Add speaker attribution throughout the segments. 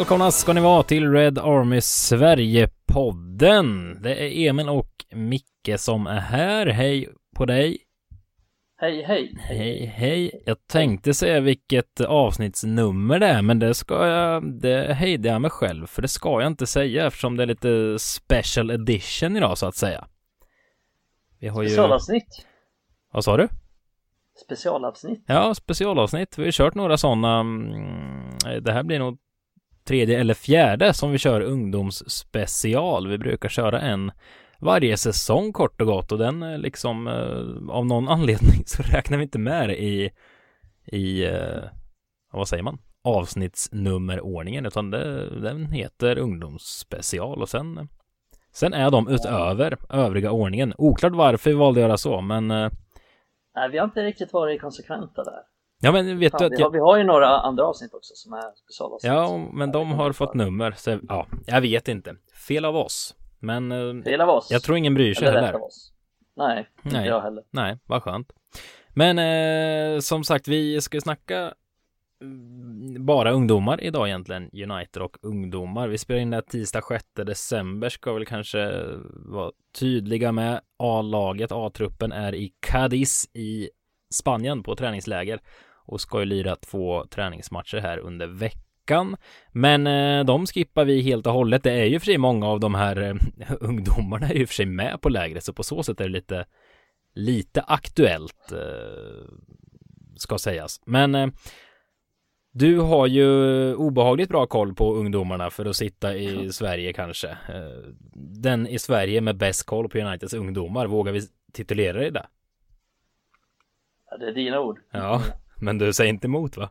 Speaker 1: Välkomna ska ni vara till Red Army Sverige-podden. Det är Emil och Micke som är här. Hej på dig.
Speaker 2: Hej, hej.
Speaker 1: Hej, hej. Jag tänkte säga vilket avsnittsnummer det är, men det ska jag, det hejdar jag mig själv, för det ska jag inte säga eftersom det är lite special edition idag så att säga.
Speaker 2: Vi har Specialavsnitt. Ju...
Speaker 1: Vad sa du?
Speaker 2: Specialavsnitt.
Speaker 1: Ja, specialavsnitt. Vi har kört några sådana. Mm, det här blir nog tredje eller fjärde som vi kör ungdomsspecial. Vi brukar köra en varje säsong kort och gott och den eh, liksom eh, av någon anledning så räknar vi inte med det i i eh, vad säger man avsnittsnummerordningen utan det, den heter ungdomsspecial och sen sen är de utöver övriga ordningen. Oklart varför vi valde att göra så men eh,
Speaker 2: Nej, vi har inte riktigt varit konsekventa där.
Speaker 1: Ja men vet Fan, du
Speaker 2: att vi, har, vi har ju några andra avsnitt också som är specialavsnitt.
Speaker 1: Ja men de har fått nummer så ja, jag vet inte. Fel av oss. Men
Speaker 2: eh, Fel av oss.
Speaker 1: jag tror ingen bryr sig
Speaker 2: Eller
Speaker 1: heller.
Speaker 2: Av oss. Nej, inte Nej. jag heller.
Speaker 1: Nej, vad skönt. Men eh, som sagt, vi ska snacka mm, bara ungdomar idag egentligen, United och ungdomar. Vi spelar in det tisdag 6 december, ska väl kanske vara tydliga med. A-laget, A-truppen är i Cadiz i Spanien på träningsläger och ska ju lira två träningsmatcher här under veckan. Men eh, de skippar vi helt och hållet. Det är ju för sig många av de här eh, ungdomarna är ju för sig med på lägret, så på så sätt är det lite lite aktuellt eh, ska sägas. Men eh, du har ju obehagligt bra koll på ungdomarna för att sitta i Sverige kanske. Eh, den i Sverige med bäst koll på Uniteds ungdomar, vågar vi titulera dig det?
Speaker 2: Ja, det är dina ord.
Speaker 1: Ja, men du säger inte emot va?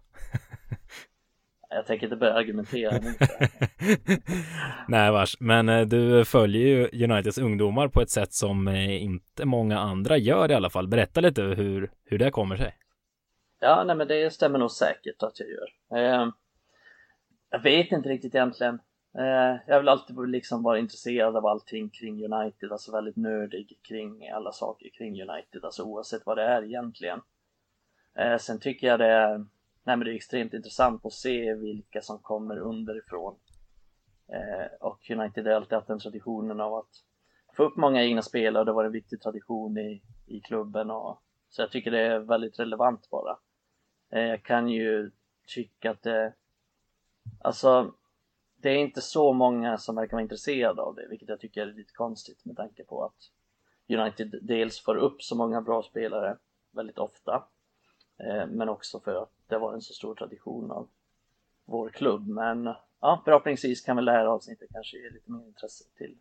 Speaker 2: Jag tänker inte börja argumentera emot
Speaker 1: Nej vars, men eh, du följer ju Uniteds ungdomar på ett sätt som eh, inte många andra gör i alla fall. Berätta lite hur, hur det kommer sig.
Speaker 2: Ja, nej men det stämmer nog säkert att jag gör. Eh, jag vet inte riktigt egentligen. jag har väl alltid liksom varit intresserad av allting kring United, alltså väldigt nördig kring alla saker kring United, alltså oavsett vad det är egentligen. Eh, sen tycker jag det är nej men det är extremt intressant att se vilka som kommer underifrån. Eh, och United har alltid haft den traditionen av att få upp många egna spelare, det var en viktig tradition i, i klubben och så jag tycker det är väldigt relevant bara. Eh, jag kan ju tycka att det, alltså det är inte så många som verkar vara intresserade av det, vilket jag tycker är lite konstigt med tanke på att United dels får upp så många bra spelare väldigt ofta, men också för att det var en så stor tradition av vår klubb. Men ja, förhoppningsvis kan väl det här avsnittet kanske ge lite mer intresse till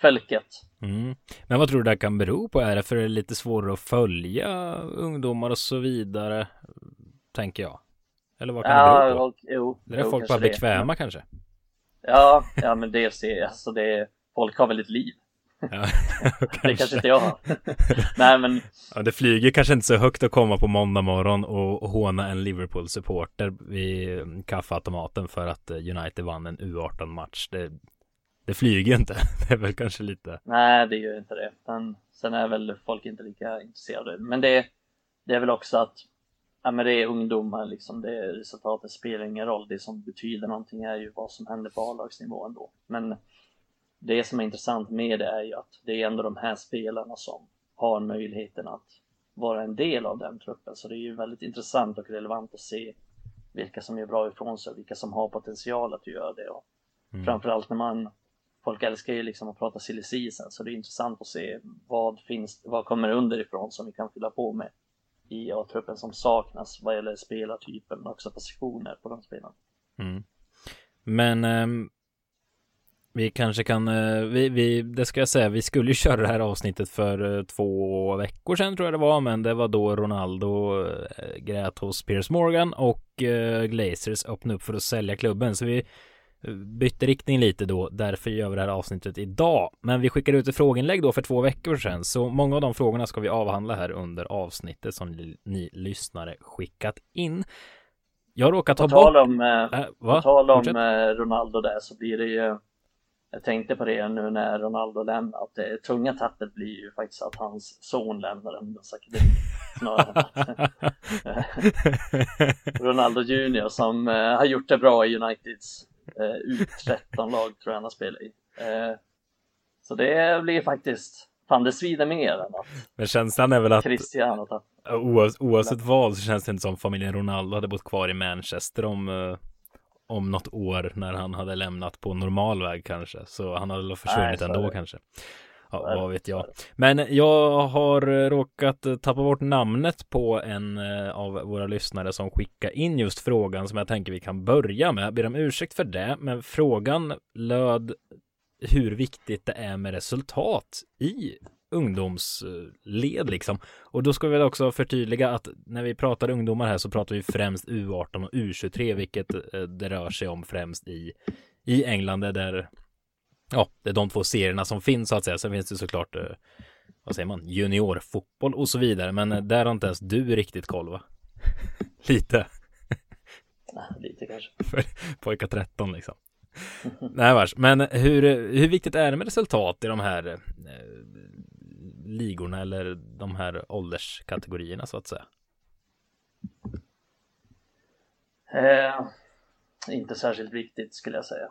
Speaker 2: fölket.
Speaker 1: Mm. Men vad tror du det kan bero på? Är det för det är lite svårare att följa ungdomar och så vidare? Tänker jag. Eller vad kan ja, det bero på? Och,
Speaker 2: jo,
Speaker 1: är det jo, folk bara bekväma det. kanske?
Speaker 2: Ja, ja men det ser jag. Alltså det, folk har väl ett liv. Ja, det kanske inte jag har. Nej men.
Speaker 1: Ja, det flyger kanske inte så högt att komma på måndag morgon och håna en Liverpool-supporter vid kaffeautomaten för att eh, United vann en U18-match. Det, det flyger inte. Det är väl kanske lite.
Speaker 2: Nej, det gör inte det. Men sen är väl folk inte lika intresserade. Men det, det är väl också att ja, men det är ungdomar liksom. Det är resultatet spelar ingen roll. Det som betyder någonting är ju vad som händer på A-lagsnivå ändå. Men det som är intressant med det är ju att det är ändå de här spelarna som har möjligheten att vara en del av den truppen. Så det är ju väldigt intressant och relevant att se vilka som gör bra ifrån sig, vilka som har potential att göra det. Och mm. Framförallt när man, folk älskar ju liksom att prata silly season, så det är intressant att se vad finns, vad kommer underifrån som vi kan fylla på med i A-truppen som saknas vad gäller spelartypen men också positioner på de spelarna.
Speaker 1: Mm. Men um vi kanske kan, eh, vi, vi, det ska jag säga, vi skulle ju köra det här avsnittet för eh, två veckor sedan tror jag det var, men det var då Ronaldo äh, grät hos Piers Morgan och Glazers öppnade upp för att sälja klubben, så vi bytte riktning lite då, därför gör vi det här avsnittet idag. Men vi skickade ut ett frågeinlägg då för två veckor sedan, så många av de frågorna ska vi avhandla här under avsnittet som ni, ni lyssnare skickat in. Jag råkar ta
Speaker 2: på tal om, bort... Äh, på tal om Ronaldo där så blir det ju jag tänkte på det nu när Ronaldo lämnar, att det tunga tappet blir ju faktiskt att hans son lämnar ungdomsakademin snarare Ronaldo Junior som uh, har gjort det bra i Uniteds eh, U13-lag tror jag han har spelat i. Eh, så det blir faktiskt, fan det svider mer än att
Speaker 1: Men känslan är väl att
Speaker 2: Cristiano tar
Speaker 1: oavsett, oavsett vad så känns det inte som familjen Ronaldo hade bott kvar i Manchester om eh, om något år när han hade lämnat på normal väg kanske. Så han hade försvunnit
Speaker 2: Nej,
Speaker 1: ändå kanske. Ja, vad vet jag. Men jag har eh, råkat eh, tappa bort namnet på en eh, av våra lyssnare som skickade in just frågan som jag tänker vi kan börja med. Jag ber om ursäkt för det, men frågan löd hur viktigt det är med resultat i ungdomsled liksom. Och då ska vi väl också förtydliga att när vi pratar ungdomar här så pratar vi främst U18 och U23, vilket eh, det rör sig om främst i, i England där ja, det är de två serierna som finns så att säga. Sen finns det såklart, eh, vad säger man, juniorfotboll och så vidare. Men eh, där har inte ens du riktigt koll va? Lite.
Speaker 2: Nej, lite kanske.
Speaker 1: För pojkar 13 liksom. Nej vars. Men hur, hur viktigt är det med resultat i de här ligorna eller de här ålderskategorierna så att säga?
Speaker 2: Eh, inte särskilt viktigt skulle jag säga.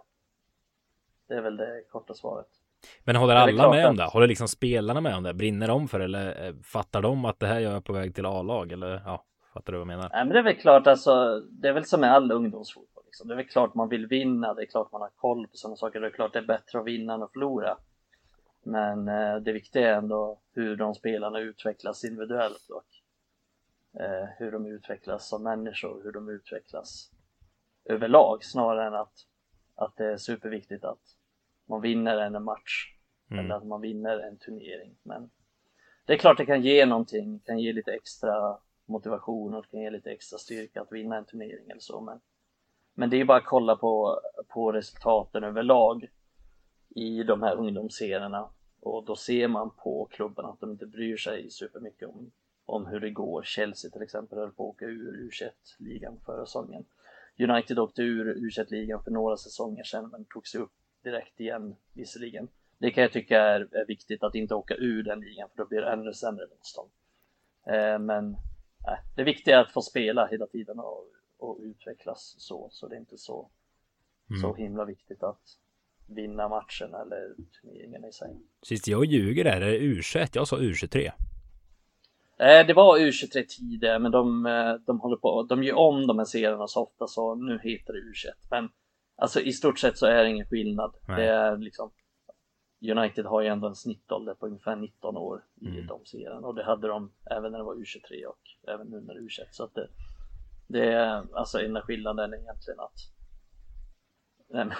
Speaker 2: Det är väl det korta svaret.
Speaker 1: Men håller alla med om det? Håller liksom spelarna med om det? Brinner de för det? Eller eh, fattar de att det här gör jag på väg till A-lag? Eller ja, fattar du vad jag menar?
Speaker 2: Nej men det är väl klart alltså, det är väl som med all ungdomsfotboll. Liksom. Det är väl klart man vill vinna, det är klart man har koll på sådana saker. Det är klart det är bättre att vinna än att förlora. Men eh, det viktiga är ändå hur de spelarna utvecklas individuellt och eh, hur de utvecklas som människor, hur de utvecklas överlag snarare än att, att det är superviktigt att man vinner en match
Speaker 1: Mm.
Speaker 2: eller att man vinner en turnering. Men det är klart det kan ge någonting, kan ge lite extra motivation och kan ge lite extra styrka att vinna en turnering eller så. Men, men det är bara att kolla på, på resultaten överlag i de här ungdomsserierna och då ser man på klubbarna att de inte bryr sig supermycket om, om hur det går. Chelsea till exempel höll på att åka ur U21-ligan förra säsongen. United åkte ur U21-ligan för några säsonger sedan men tog sig upp direkt igen visserligen. Det kan jag tycka är, är viktigt att inte åka ur den ligan för då blir det ännu sämre motstånd. Eh, men eh, det viktiga är att få spela hela tiden och, och utvecklas så, så det är inte så,
Speaker 1: Mm.
Speaker 2: så himla viktigt att vinna matchen eller turneringen i sig.
Speaker 1: Sist jag ljuger där, är det U21? Jag sa U23.
Speaker 2: Eh, det var U23 tidigare men de, eh, de håller på, de gör om de här serierna så ofta så nu heter det U21. Men alltså i stort sett så är det ingen skillnad.
Speaker 1: Nej.
Speaker 2: Det är liksom United har ju ändå en snittålder på ungefär 19 år i
Speaker 1: Mm.
Speaker 2: de serierna och det hade de även när det var U23 och även nu när det är U21 så att det, det är alltså enda skillnaden är egentligen att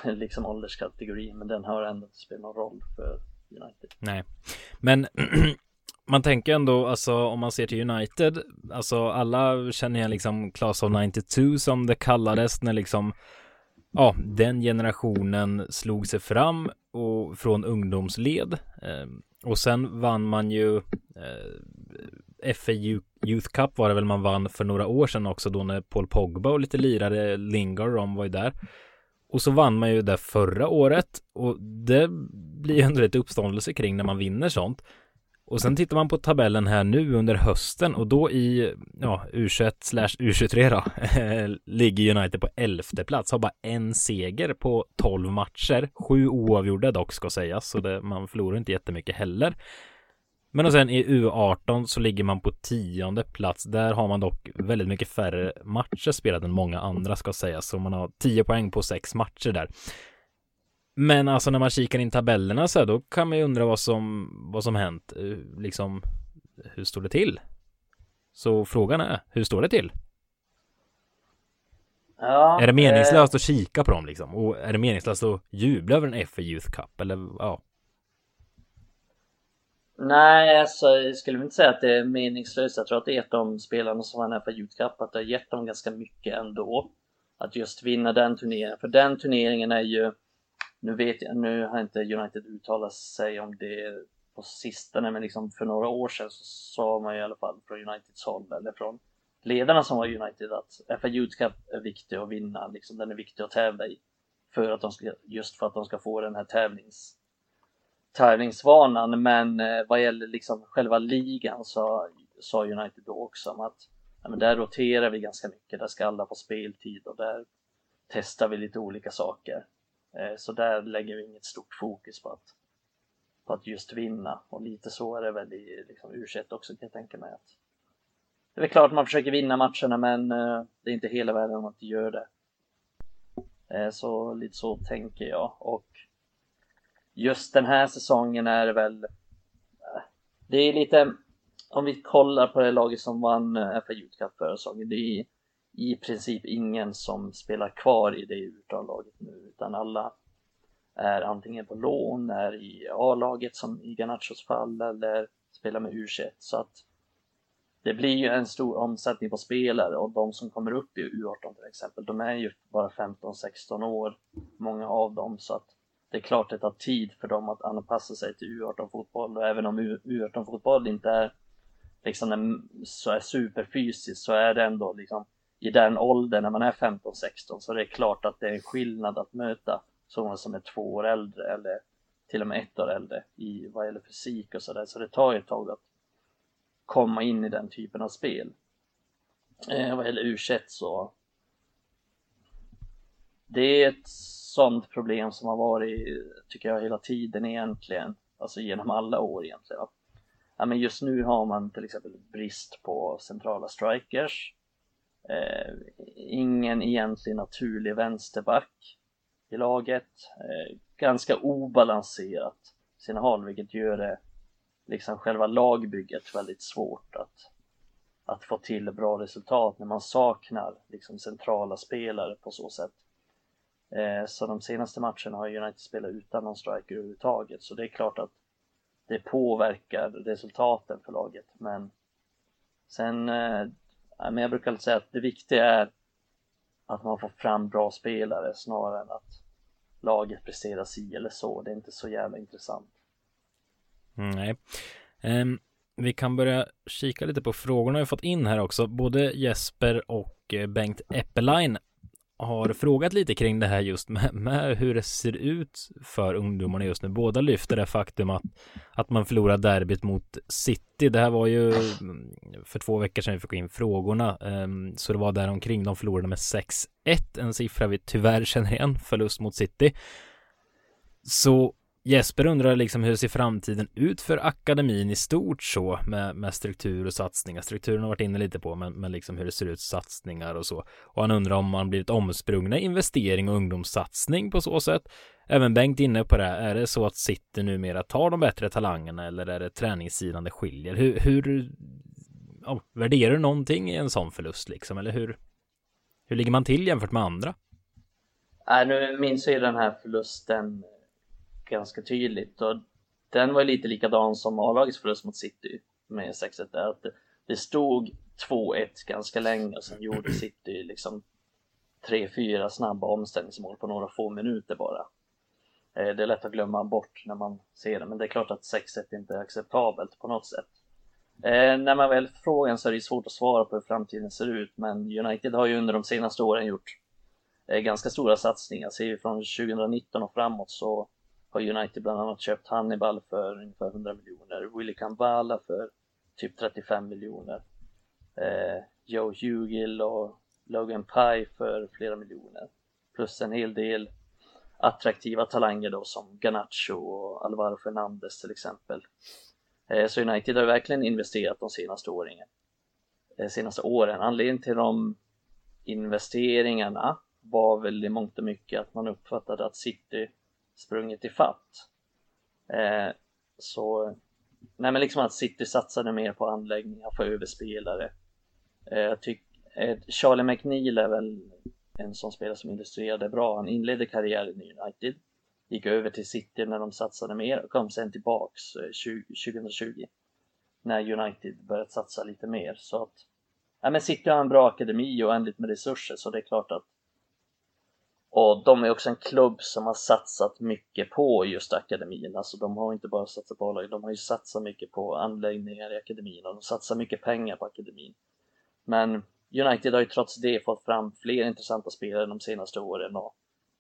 Speaker 2: liksom ålderskategorin men den har ändå inte spelat någon roll för United.
Speaker 1: Nej, men man tänker ändå, alltså om man ser till United, alltså alla känner igen liksom Class of 92 som det kallades när liksom, ja, den generationen slog sig fram och från ungdomsled. Ehm, och sen vann man ju eh, FA Youth Cup var det väl man vann för några år sedan också då när Paul Pogba och lite lirare, Lingard och de var ju där. Och så vann man ju det förra året och det blir ju ändå lite uppståndelse kring när man vinner sånt. Och sen tittar man på tabellen här nu under hösten och då i ja, U21 slash U23 då ligger United på elfte plats, har bara en seger på 12 matcher, sju oavgjorda dock ska sägas, så det, man förlorar inte jättemycket heller. Men och sen i U18 så ligger man på tionde plats. Där har man dock väldigt mycket färre matcher spelat än många andra ska sägas. Så man har 10 poäng på sex matcher där. Men alltså när man kikar in tabellerna så här, då kan man ju undra vad som, vad som hänt. Eh, Liksom, hur står det till? Så frågan är, hur står det till?
Speaker 2: Ja,
Speaker 1: är det
Speaker 2: eh,
Speaker 1: meningslöst att kika på dem liksom? Och är det meningslöst att jubla över en FA Youth Cup? Eller ja,
Speaker 2: Nej, alltså, jag skulle inte säga att det är meningslöst. Jag tror att det är ett av de spelarna som var här för Youth Cup, att det har gett dem ganska mycket ändå. Att just vinna den turneringen. För den turneringen är ju, nu vet jag, nu har inte United uttalat sig om det på sistone, men liksom för några år sedan så sa man ju i alla fall från Uniteds håll, eller från ledarna som var United, att FA Youth Cup är viktig att vinna, liksom, den är viktig att tävla i. För att de ska, just för att de ska få den här tävlings tävlingsvanan men eh, vad gäller liksom själva ligan så sa United då också att ja, men där roterar vi ganska mycket, där ska alla få speltid och där testar vi lite olika saker. Eh, så där lägger vi inget stort fokus på att, på att just vinna och lite så är det väl i liksom, u också kan jag tänka mig. Att det är väl klart att man försöker vinna matcherna men eh, det är inte hela världen om man inte gör det. Så lite så tänker jag och just den här säsongen är det väl eh, det är lite om vi kollar på det laget som vann eh, FA Youth Cup förra säsongen det är i princip ingen som spelar kvar i det U-laget nu utan alla är antingen på lån, är i A-laget som i Ganachos fall eller spelar med u så att det blir ju en stor omsättning på spelare och de som kommer upp i U18 till exempel, de är ju bara 15-16 år, många av dem, så att det är klart det tar tid för dem att anpassa sig till U18 fotboll och även om U18 fotboll inte är liksom en, så är superfysiskt så är det ändå liksom i den åldern när man är 15-16 så det är klart att det är en skillnad att möta sådana som är två år äldre eller till och med ett år äldre i vad gäller fysik och sådär så det tar ju ett tag att komma in i den typen av spel. Eh, vad gäller u så det är ett sånt problem som har varit, tycker jag, hela tiden egentligen, alltså genom alla år egentligen. Ja, men just nu har man till exempel brist på centrala strikers, eh, ingen egentlig naturlig vänsterback i laget, eh, ganska obalanserat sina håll, vilket gör det liksom själva lagbygget väldigt svårt att, att få till bra resultat när man saknar liksom centrala spelare på så sätt. Eh, så de senaste matcherna har United spelat utan någon striker överhuvudtaget, så det är klart att det påverkar resultaten för laget, men sen, eh, men jag brukar säga att det viktiga är att man får fram bra spelare snarare än att laget presterar si eller så. Det är inte så jävla intressant.
Speaker 1: Mm, nej. Um, vi kan börja kika lite på frågorna vi fått in här också. Både Jesper och eh, Bengt Eppelein har frågat lite kring det här just med, med, hur det ser ut för ungdomarna just nu. Båda lyfter det faktum att, att man förlorar derbyt mot City. Det här var ju mm, för två veckor sedan vi fick in frågorna. Ehm, så det var där omkring. De förlorade med 6-1. En siffra vi tyvärr känner igen. Förlust mot City. Så Jesper undrar liksom hur ser framtiden ut för akademin i stort så med, med struktur och satsningar. Strukturen har varit inne lite på, men, men liksom hur det ser ut satsningar och så. Och han undrar om man blivit omsprungna investering och ungdomssatsning på så sätt. Även Bengt inne på det. Är det så att City numera tar de bättre talangerna eller är det träningssidan det skiljer? Hur, hur ja, värderar du någonting i en sån förlust liksom? Eller hur, hur ligger man till jämfört med andra?
Speaker 2: Äh, nu minns jag ju den här förlusten ganska tydligt och den var lite likadan som A-lagets förlust mot City med 6-1 där. Att det, stod 2-1 ganska länge och sen gjorde City liksom 3-4 snabba omställningsmål på några få minuter bara. Eh, det är lätt att glömma bort när man ser det, men det är klart att 6-1 inte är acceptabelt på något sätt. Eh, när man väl frågan så är det svårt att svara på hur framtiden ser ut, men United har ju under de senaste åren gjort eh, ganska stora satsningar. Ser vi från 2019 och framåt så har United bland annat köpt Hannibal för ungefär 100 miljoner, Willy Kambala för typ 35 miljoner, eh, Joe Hugill och Logan Pye för flera miljoner, plus en hel del attraktiva talanger då som Ganacho och Alvaro Fernandez till exempel. Eh, så United har verkligen investerat de senaste åren. Eh, senaste åren. Anledningen till de investeringarna var väl i mångt och mycket att man uppfattade att City sprungit ifatt. Eh, så, nej men liksom att City satsade mer på anläggningar, få över spelare. Eh, jag tycker, eh, Charlie McNeil är väl en sån spelare som illustrerade bra. Han inledde karriären i United, gick över till City när de satsade mer och kom sen tillbaks eh, 2020 när United börjat satsa lite mer. Så att, ja men City har en bra akademi och oändligt med resurser så det är klart att och de är också en klubb som har satsat mycket på just akademin. Alltså de har inte bara satsat på a de har ju satsat mycket på anläggningar i akademin och de satsar mycket pengar på akademin. Men United har ju trots det fått fram fler intressanta spelare de senaste åren och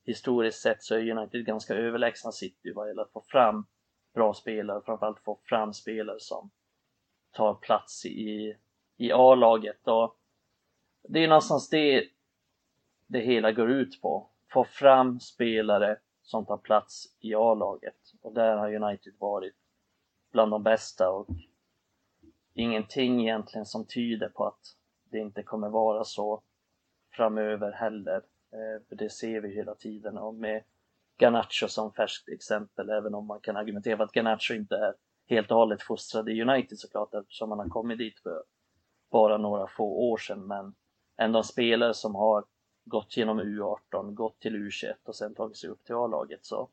Speaker 2: historiskt sett så är United ganska överlägsna City vad gäller att få fram bra spelare och framförallt få fram spelare som tar plats i, i A-laget och det är någonstans det det hela går ut på. Få fram spelare som tar plats i A-laget. Och där har United varit bland de bästa och ingenting egentligen som tyder på att det inte kommer vara så framöver heller. Eh, för det ser vi hela tiden. Och med Garnacho som färskt exempel, även om man kan argumentera för att Garnacho inte är helt och hållet fostrad i United såklart eftersom han har kommit dit för bara några få år sedan. Men ändå en spelare som har gått genom U18, gått till U21 och sen tagit sig upp till A-laget så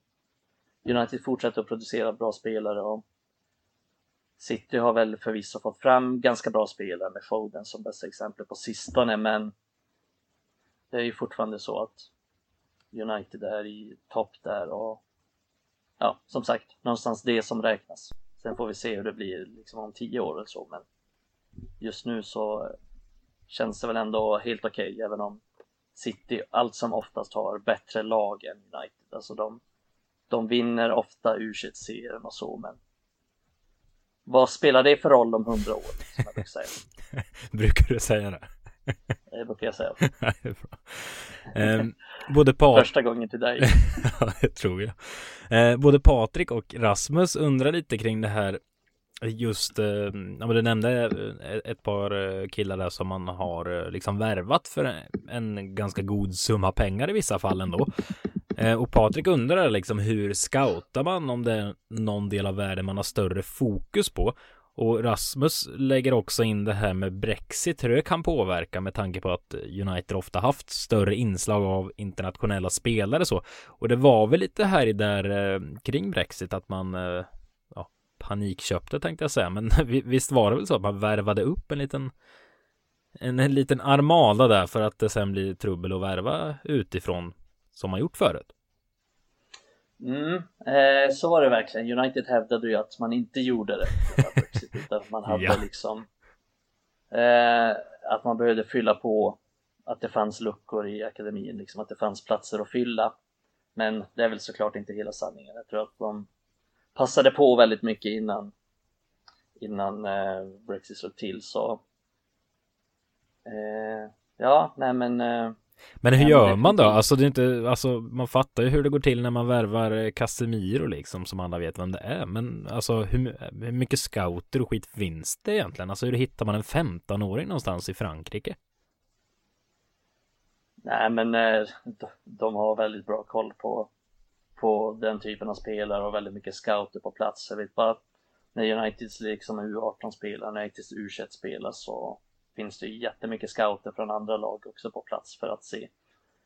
Speaker 2: United fortsätter att producera bra spelare och City har väl förvisso fått fram ganska bra spelare med Foden som bästa exempel på sistone men det är ju fortfarande så att United är i topp där och ja, som sagt, någonstans det som räknas. Sen får vi se hur det blir liksom om tio år eller så, men just nu så känns det väl ändå helt okej, okay, även om City allt som oftast har bättre lag än United. Alltså de, de vinner ofta u serien och så, men vad spelar det för roll om hundra år? Som jag brukar säga.
Speaker 1: brukar du säga det?
Speaker 2: Det brukar jag säga.
Speaker 1: um, både Pat
Speaker 2: Första gången till dig.
Speaker 1: ja, det tror jag. Uh, både Patrik och Rasmus undrar lite kring det här Just, eh, ja men du nämnde eh, ett par eh, killar där som man har liksom värvat för en ganska god summa pengar i vissa fall ändå. Och Patrik undrar liksom hur scoutar man om det är någon del av världen man har större fokus på? Och Rasmus lägger också in det här med Brexit, hur det kan påverka med tanke på att United ofta haft större inslag av internationella spelare så. Och det var väl lite här i där kring Brexit att man panikköpte tänkte jag säga, men visst var det väl så att man värvade upp en liten en, en liten armada där för att det sen blir trubbel att värva utifrån som man gjort förut.
Speaker 2: Mm, eh, så var det verkligen. United hävdade ju att man inte gjorde det Brexit, utan man hade ja. liksom eh, att man behövde fylla på att det fanns luckor i akademin, liksom att det fanns platser att fylla. Men det är väl såklart inte hela sanningen. Jag tror att de passade på väldigt mycket innan innan eh, Brexit slog till så eh, ja, nej men eh,
Speaker 1: men hur gör man då? Alltså det är inte, alltså man fattar ju hur det går till när man värvar eh, Casemiro liksom som alla vet vem det är. Men alltså hur, hur mycket scouter och skit finns det egentligen? Alltså hur hittar man en 15-åring någonstans i Frankrike?
Speaker 2: Nej men eh, de har väldigt bra koll på, på den typen av spelare och väldigt mycket scouter på plats. Jag vet bara att när Uniteds liksom U18 spelar, när Uniteds U21 spelar så finns det jättemycket scouter från andra lag också på plats för att se.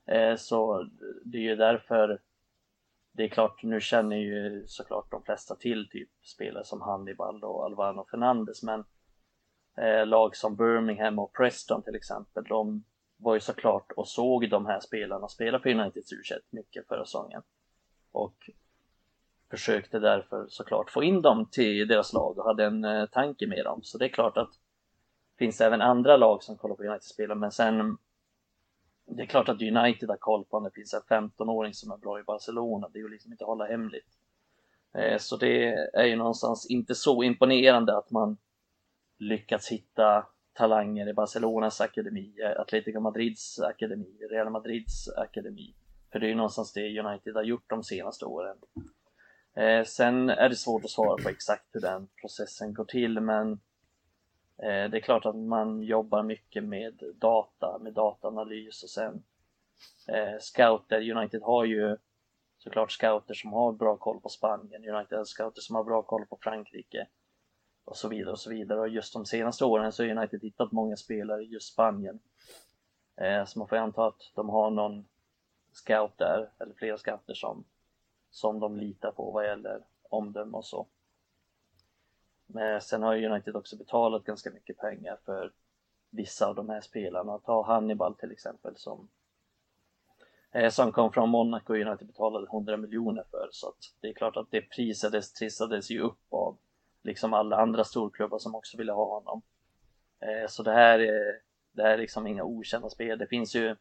Speaker 2: Eh, så det är ju därför det är klart, nu känner ju såklart de flesta till typ spelare som Hannibal och Alvaro Fernandes men eh, lag som Birmingham och Preston till exempel, de var ju såklart och såg de här spelarna spela på Uniteds u mycket förra säsongen och försökte därför såklart få in dem till deras lag och hade en eh, tanke med dem. Så det är klart att det finns även andra lag som kollar på United-spelare, men sen det är klart att United har koll på om det finns en 15-åring som är bra i Barcelona, det är ju liksom inte att hålla hemligt. Eh, så det är ju någonstans inte så imponerande att man lyckats hitta talanger i Barcelonas akademi, eh, Atletico Madrids akademi, Real Madrids akademi. För det är ju någonstans det United har gjort de senaste åren. Eh, sen är det svårt att svara på exakt hur den processen går till, men Eh, det är klart att man jobbar mycket med data, med dataanalys och sen eh, scouter. United har ju såklart scouter som har bra koll på Spanien, United har scouter som har bra koll på Frankrike och så vidare och så vidare. Och just de senaste åren så har United hittat många spelare i just Spanien. Eh, så man får anta att de har någon scout där, eller flera scouter som, som de litar på vad gäller omdöme och så. Men sen har United också betalat ganska mycket pengar för vissa av de här spelarna. Ta Hannibal till exempel som eh, som kom från Monaco och United betalade 100 miljoner för så att det är klart att det prisades, trissades ju upp av liksom alla andra storklubbar som också ville ha honom. Eh, så det här är, det här är liksom inga okända spel. Det finns ju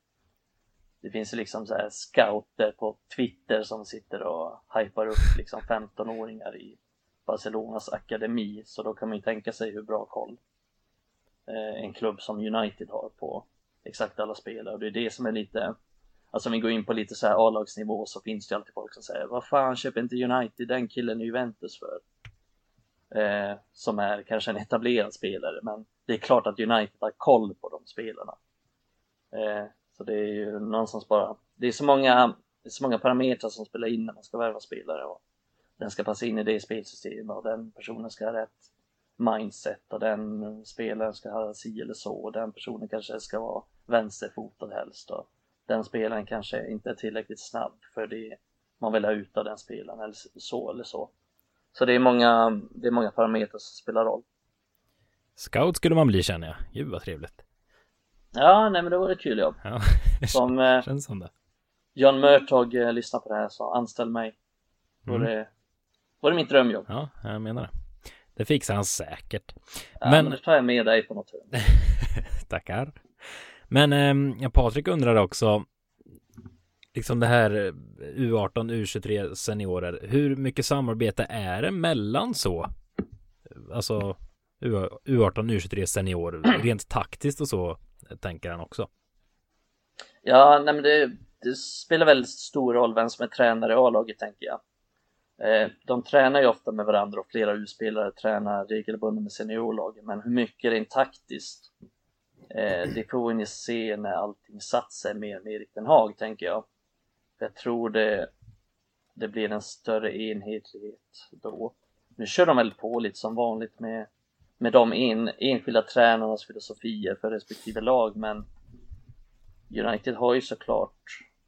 Speaker 2: det finns ju liksom så här scouter på Twitter som sitter och hypar upp liksom 15-åringar i Barcelonas akademi så då kan man ju tänka sig hur bra koll eh, en klubb som United har på exakt alla spelare och det är det som är lite Alltså om vi går in på lite så här A-lagsnivå så finns det alltid folk som säger Vad fan köper inte United den killen i Juventus för? Eh, som är kanske en etablerad spelare men det är klart att United har koll på de spelarna. Eh, så det är ju någonstans bara, det är så många, är så många parametrar som spelar in när man ska värva spelare och den ska passa in i det spelsystemet och den personen ska ha rätt mindset och den spelaren ska ha si eller så och den personen kanske ska vara vänsterfotad helst och den spelaren kanske inte är tillräckligt snabb för det man vill ha ut av den spelaren eller så eller så. Så det är många, det är många parametrar som spelar roll.
Speaker 1: Scout skulle man bli känner jag. Gud vad trevligt.
Speaker 2: Ja, nej men det var ett kul jobb.
Speaker 1: Ja,
Speaker 2: Som eh,
Speaker 1: känns som det.
Speaker 2: John Murtog eh, lyssnar på det här så anställ mig. Var,
Speaker 1: Mm.
Speaker 2: det, var det mitt drömjobb.
Speaker 1: Ja, jag menar det. Det fixar han säkert.
Speaker 2: Ja,
Speaker 1: Men-
Speaker 2: men nu tar jag med dig på något hörn.
Speaker 1: Tackar. Men eh, Patrik undrar också liksom det här eh, U18, U23 seniorer. Hur mycket samarbete är det mellan så? Alltså U- U18, U23 senior rent taktiskt och så tänker han också.
Speaker 2: Ja, nej men det, det spelar väldigt stor roll vem som är tränare i A-laget tänker jag. Eh, de tränar ju ofta med varandra och flera U-spelare tränar regelbundet med seniorlagen, men hur mycket rent taktiskt? Eh, det får vi se när allting satt sig mer med Erik Den Haag, tänker jag. Jag tror det, det blir en större enhetlighet då. Nu kör de väl på lite som vanligt med, med de en, enskilda tränarnas filosofier för respektive lag, men United har ju såklart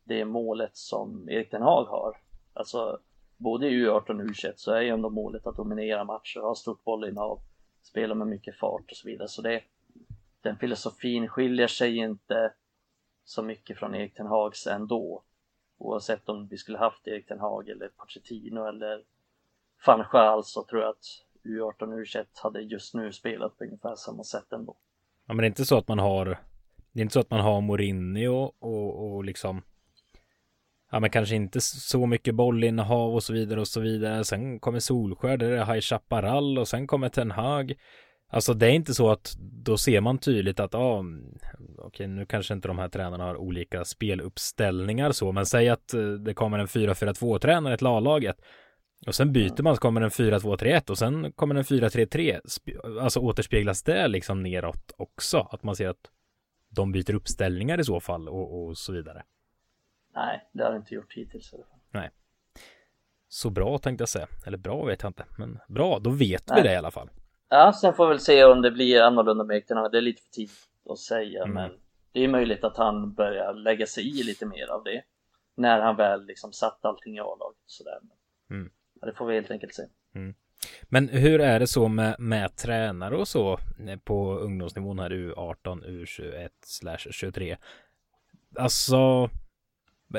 Speaker 2: det målet som Erik Den Haag har. Alltså både i U18 och U21 så är ju ändå målet att dominera matcher, ha stort bollinnehav, spela med mycket fart och så vidare. Så det, den filosofin skiljer sig inte så mycket från Erik Ten Hags ändå. Oavsett om vi skulle haft Erik Ten Hag eller Pochettino eller van så tror jag att U18 och U21 hade just nu spelat på ungefär samma sätt ändå.
Speaker 1: Ja, men det är inte så att man har Det är inte så att man har Mourinho och, och liksom Ja men kanske inte så mycket bollinnehav och så vidare och så vidare. Sen kommer Solskär, där är det High Chaparral och sen kommer Ten Hag. Alltså det är inte så att då ser man tydligt att ja, okej nu kanske inte de här tränarna har olika speluppställningar så, men säg att eh, det kommer en 4-4-2 tränare till A-laget och sen byter man så kommer en 4-2-3-1 och sen kommer en 4-3-3. Sp- Alltså återspeglas det liksom neråt också? Att man ser att de byter uppställningar i så fall och, och så vidare.
Speaker 2: Nej, det har det inte gjort hittills i alla fall.
Speaker 1: Så bra tänkte jag säga. Eller bra vet jag inte. Men bra, då vet vi
Speaker 2: Nej.
Speaker 1: det i alla fall.
Speaker 2: Ja, sen får vi väl se om det blir annorlunda med Hag. Det är lite för tidigt att säga,
Speaker 1: Mm.
Speaker 2: men det är möjligt att han börjar lägga sig i lite mer av det. När han väl liksom satt allting i A-laget sådär.
Speaker 1: Mm.
Speaker 2: Det får vi helt enkelt se.
Speaker 1: Men hur är det så med, med tränare och så eh, på ungdomsnivån här U18, U21 slash 23? Alltså,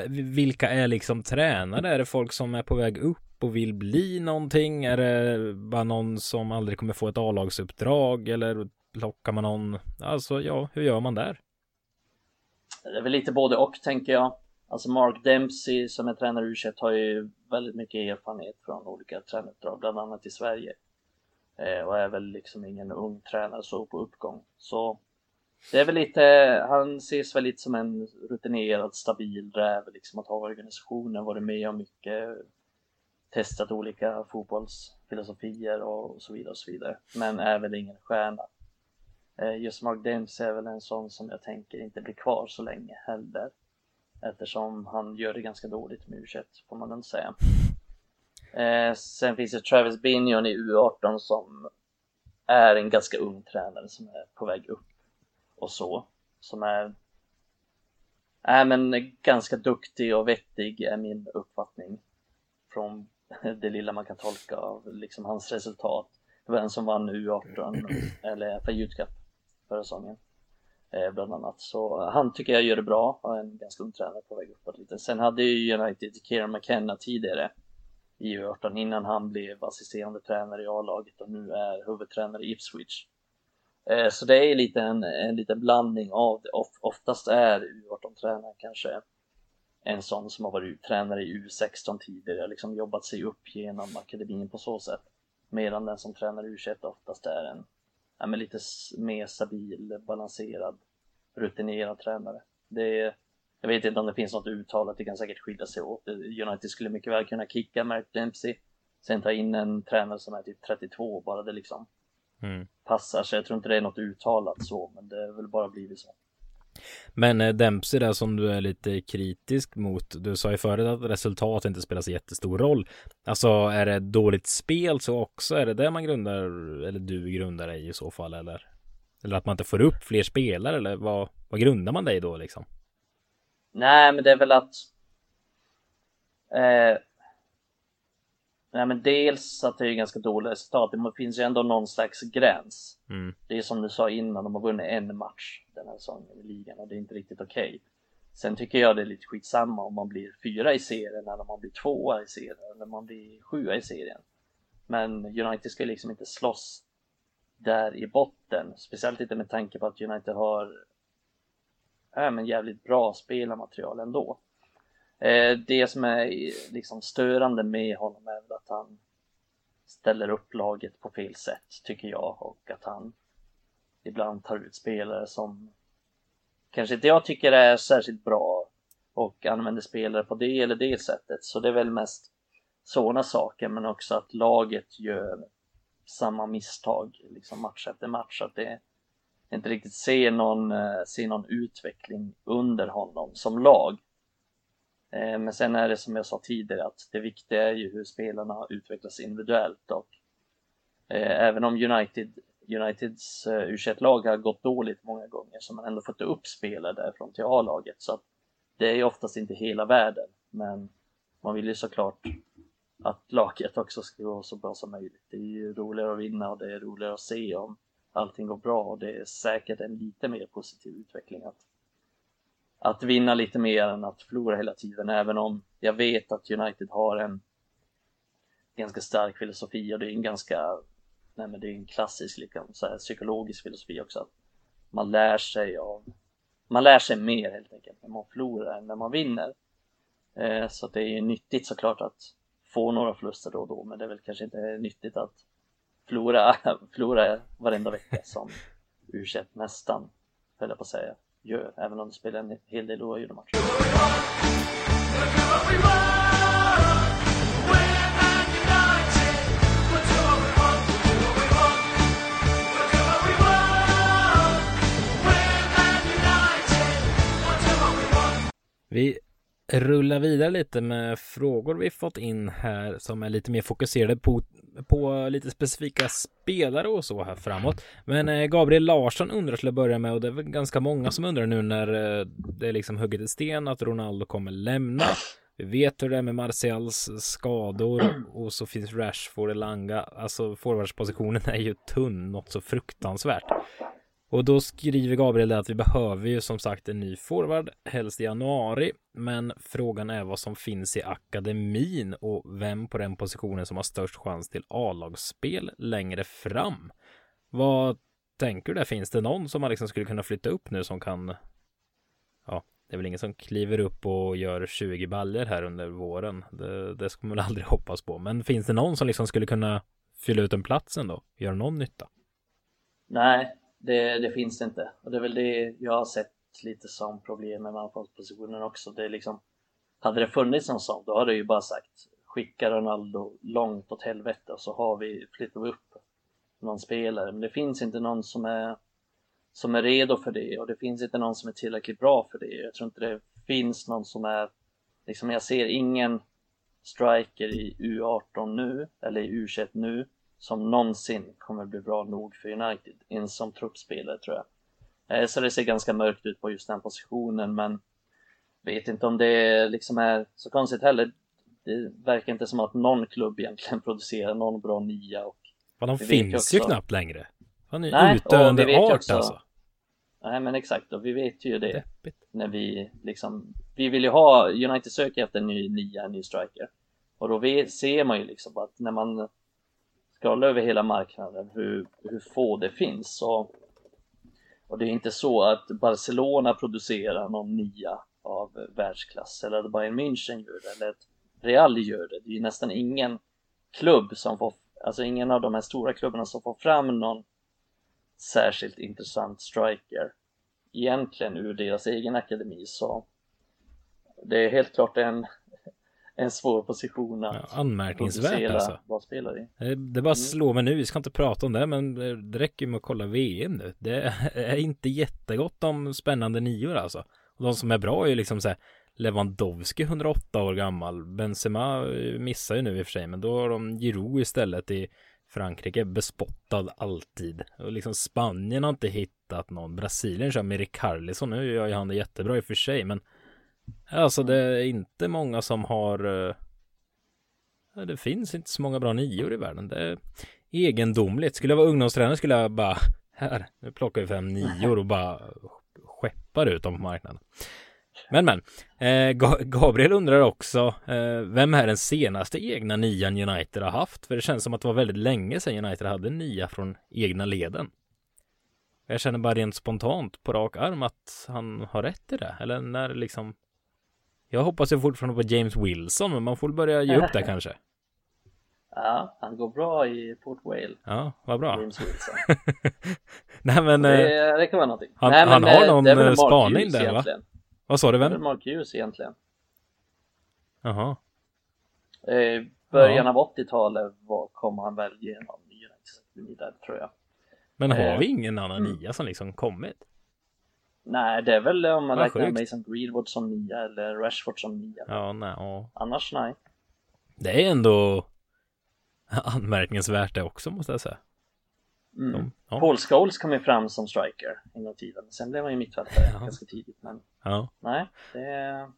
Speaker 1: vilka är liksom tränare? Är det folk som är på väg upp och vill bli någonting? Är det bara någon som aldrig kommer få ett A-lagsuppdrag? Eller lockar man någon? Alltså, ja, hur gör man där?
Speaker 2: Det är väl lite både och tänker jag. Alltså Mark Dempsey som är tränare i U21 har ju väldigt mycket erfarenhet från olika tränaruppdrag, bland annat i Sverige. Eh, och är väl liksom ingen ung tränare så på uppgång. Så det är väl lite, han ses väl lite som en rutinerad, stabil räv liksom att ha organisationen, varit med om mycket, testat olika fotbollsfilosofier och så vidare och så vidare. Men är väl ingen stjärna. Eh, Just Mark Dempsey är väl en sån som jag tänker inte blir kvar så länge heller. Eftersom han gör det ganska dåligt med U21 får man ändå säga. Eh, sen finns det Travis Binion i U18 som är en ganska ung tränare som är på väg upp och så. Som är, är men ganska duktig och vettig är min uppfattning. Från det lilla man kan tolka av liksom hans resultat. Det var en som vann U18 eller Youth Cup förra säsongen. Eh, bland annat. Så eh, han tycker jag gör det bra och är en ganska ung tränare på väg uppåt lite. Sen hade ju United Kieran McKenna tidigare i U18 innan han blev assisterande tränare i A-laget och nu är huvudtränare i Ipswich. Eh, så det är lite en, en liten blandning av det. Oftast är U18-tränaren kanske en sån som har varit tränare i U16 tidigare, liksom jobbat sig upp genom akademin på så sätt. Medan den som tränar i U21 oftast är en ja, men lite mer stabil, balanserad, rutinerad tränare. Det är, Jag vet inte om det finns något uttalat, det kan säkert skilja sig åt. United skulle mycket väl kunna kicka Mark Dempsey, sen ta in en tränare som är typ 32 bara det liksom mm. passar. Så jag tror inte det är något uttalat så, men det är väl bara blivit så.
Speaker 1: Men eh, Dempsey där som du är lite kritisk mot. Du sa ju förut att resultat inte spelar så jättestor roll. Alltså är det dåligt spel så också? Är det det man grundar eller du grundar dig i så fall eller? Eller att man inte får upp fler spelare eller vad, vad grundar man dig då liksom?
Speaker 2: Nej, men det är väl att eh, Nej men dels att det är ganska dåliga resultat, det finns ju ändå någon slags gräns. Mm. Det är som du sa innan, de har vunnit en match den här säsongen i ligan och det är inte riktigt okej. Okay. Sen tycker jag det är lite skitsamma om man blir fyra i serien eller om man blir tvåa i serien eller om man blir sjua i serien. Men United ska liksom inte slåss där i botten, speciellt inte med tanke på att United har äh, men jävligt bra spelarmaterial ändå. Eh, det som är liksom störande med honom är väl att han ställer upp laget på fel sätt tycker jag och att han ibland tar ut spelare som kanske inte jag tycker är särskilt bra och använder spelare på det eller det sättet. Så det är väl mest sådana saker men också att laget gör samma misstag liksom match efter match. Att det inte riktigt ser någon, eh, ser någon utveckling under honom som lag. Eh, men sen är det som jag sa tidigare att det viktiga är ju hur spelarna utvecklas individuellt och eh, även om United, Uniteds eh, u lag har gått dåligt många gånger så har man ändå fått upp spelare därifrån till A-laget så att det är ju oftast inte hela världen men man vill ju såklart att laget också ska gå så bra som möjligt. Det är ju roligare att vinna och det är roligare att se om allting går bra och det är säkert en lite mer positiv utveckling att att vinna lite mer än att förlora hela tiden, även om jag vet att United har en ganska stark filosofi och det är en ganska, nej men det är en klassisk liksom, så här, psykologisk filosofi också, att man lär sig av, man lär sig mer helt enkelt när man förlorar än när man vinner. Eh, så det är ju nyttigt såklart att få några förluster då och då, men det är väl kanske inte nyttigt att förlora, förlora varenda vecka som u nästan, höll jag på att säga gör, även om de spelar en hel del oavgjorda matcher.
Speaker 1: Vi rullar vidare lite med frågor vi fått in här som är lite mer fokuserade på, på lite specifika spelare och så här framåt. Men eh, Gabriel Larsson undrar till att börja med och det är väl ganska många som undrar nu när eh, det är liksom hugget i sten att Ronaldo kommer lämna. Vi vet hur det är med Martials skador och så finns Rashford, Elanga. Alltså forwardspositionen är ju tunn, något så fruktansvärt. Och då skriver Gabriel att vi behöver ju som sagt en ny forward, helst i januari. Men frågan är vad som finns i akademin och vem på den positionen som har störst chans till A-lagsspel längre fram. Vad tänker du där? Finns det någon som man liksom skulle kunna flytta upp nu som kan Ja, det är väl ingen som kliver upp och gör 20 baller här under våren. Det, det ska man aldrig hoppas på. Men finns det någon som liksom skulle kunna fylla ut en plats ändå? Göra någon nytta?
Speaker 2: Nej, det, det, finns det inte. Och det är väl det jag har sett lite som problem med anfallspositionen också. Det är liksom, hade det funnits någon sån, då hade jag ju bara sagt skicka Ronaldo långt åt helvete och så har vi, flyttar vi upp någon spelare. Men det finns inte någon som är, som är redo för det och det finns inte någon som är tillräckligt bra för det. Jag tror inte det finns någon som är, liksom jag ser ingen striker i U18 nu, eller i U21 nu, som någonsin kommer bli bra nog för United, ens som truppspelare tror jag. Eh, så det ser ganska mörkt ut på just den positionen, men vet inte om det liksom är så konstigt heller. Det verkar inte som att någon klubb egentligen producerar någon bra nia och
Speaker 1: Men de finns också... ju knappt längre. Han är Nej, utdöende art också... alltså.
Speaker 2: Nej men exakt, och vi vet ju det Deppigt. när vi liksom, vi vill ju ha, United söker efter en ny nia, en ny striker. Och då ser man ju liksom att när man skrolla över hela marknaden hur, hur få det finns. Och, och det är inte så att Barcelona producerar någon nia av världsklass eller att Bayern München gör det eller att Real gör det. Det är ju nästan ingen klubb som får, alltså ingen av de här stora klubbarna som får fram någon särskilt intressant striker egentligen ur deras egen akademi så det är helt klart en, en svår position att
Speaker 1: ja, Anmärkningsvärt alltså.
Speaker 2: Vad spelar i.
Speaker 1: Det, det bara mm. slår mig nu, vi ska inte prata om det, men det räcker ju med att kolla VM nu. Det är inte jättegott om spännande nior alltså. Och de som är bra är ju liksom så här Lewandowski 108 år gammal. Benzema missar ju nu i och för sig, men då har de Giroud istället i Frankrike bespottad alltid. Och liksom Spanien har inte hittat någon. Brasilien kör med Ricarlison. Nu gör ju han det jättebra i och för sig, men alltså det är inte många som har. Eh, det finns inte så många bra nior i världen. Det är egendomligt. Skulle jag vara ungdomstränare skulle jag bara här, nu plockar vi fem nior och bara skeppar ut dem på marknaden. Men men, eh, Gabriel undrar också, eh, vem är den senaste egna nian United har haft? För det känns som att det var väldigt länge sedan United hade en nia från egna leden. Jag känner bara rent spontant på rak arm att han har rätt i det. Eller när liksom jag hoppas ju fortfarande på James Wilson, men man får börja ge upp det kanske.
Speaker 2: Ja, han går bra i Port Vale.
Speaker 1: Ja, vad bra. James Wilson. Nej men.
Speaker 2: Det, eh, det kan vara någonting.
Speaker 1: Han,
Speaker 2: Nej,
Speaker 1: han har någon eh, spaning där
Speaker 2: egentligen.
Speaker 1: va? Vad sa du vem?
Speaker 2: Det är Mark Hughes egentligen.
Speaker 1: Jaha.
Speaker 2: I början ja. av 80-talet kom han väl genom United där tror jag.
Speaker 1: Men har eh, vi ingen annan mm. nia som liksom kommit?
Speaker 2: Nej, det är väl om man räknar Mason Greenwood som nia eller Rashford som nia.
Speaker 1: Ja, nej. Ja.
Speaker 2: Annars nej.
Speaker 1: Det är ändå anmärkningsvärt det också måste jag säga.
Speaker 2: Mm. De, ja. Paul Scholes kom ju fram som striker en gång i tiden. Sen blev han ju mittfältare ja. ganska tidigt. Men
Speaker 1: ja.
Speaker 2: nej, det är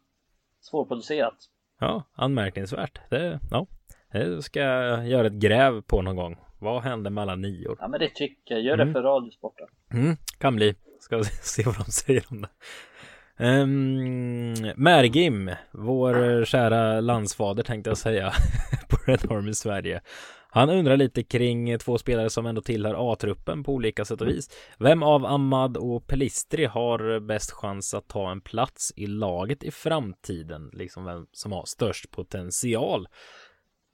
Speaker 2: svårproducerat.
Speaker 1: Ja, anmärkningsvärt. Det, ja, det ska jag göra ett gräv på någon gång. Vad hände med alla nior?
Speaker 2: Ja, men det tycker jag. Gör det mm. för Radiosporten.
Speaker 1: Mm, kan bli. Ska se vad de säger om det. Ehm, um, Mergim, vår kära landsfader tänkte jag säga på Red Army Sverige. Han undrar lite kring två spelare som ändå tillhör A-truppen på olika sätt och vis. Vem av Ahmad och Pelistri har bäst chans att ta en plats i laget i framtiden? Liksom vem som har störst potential?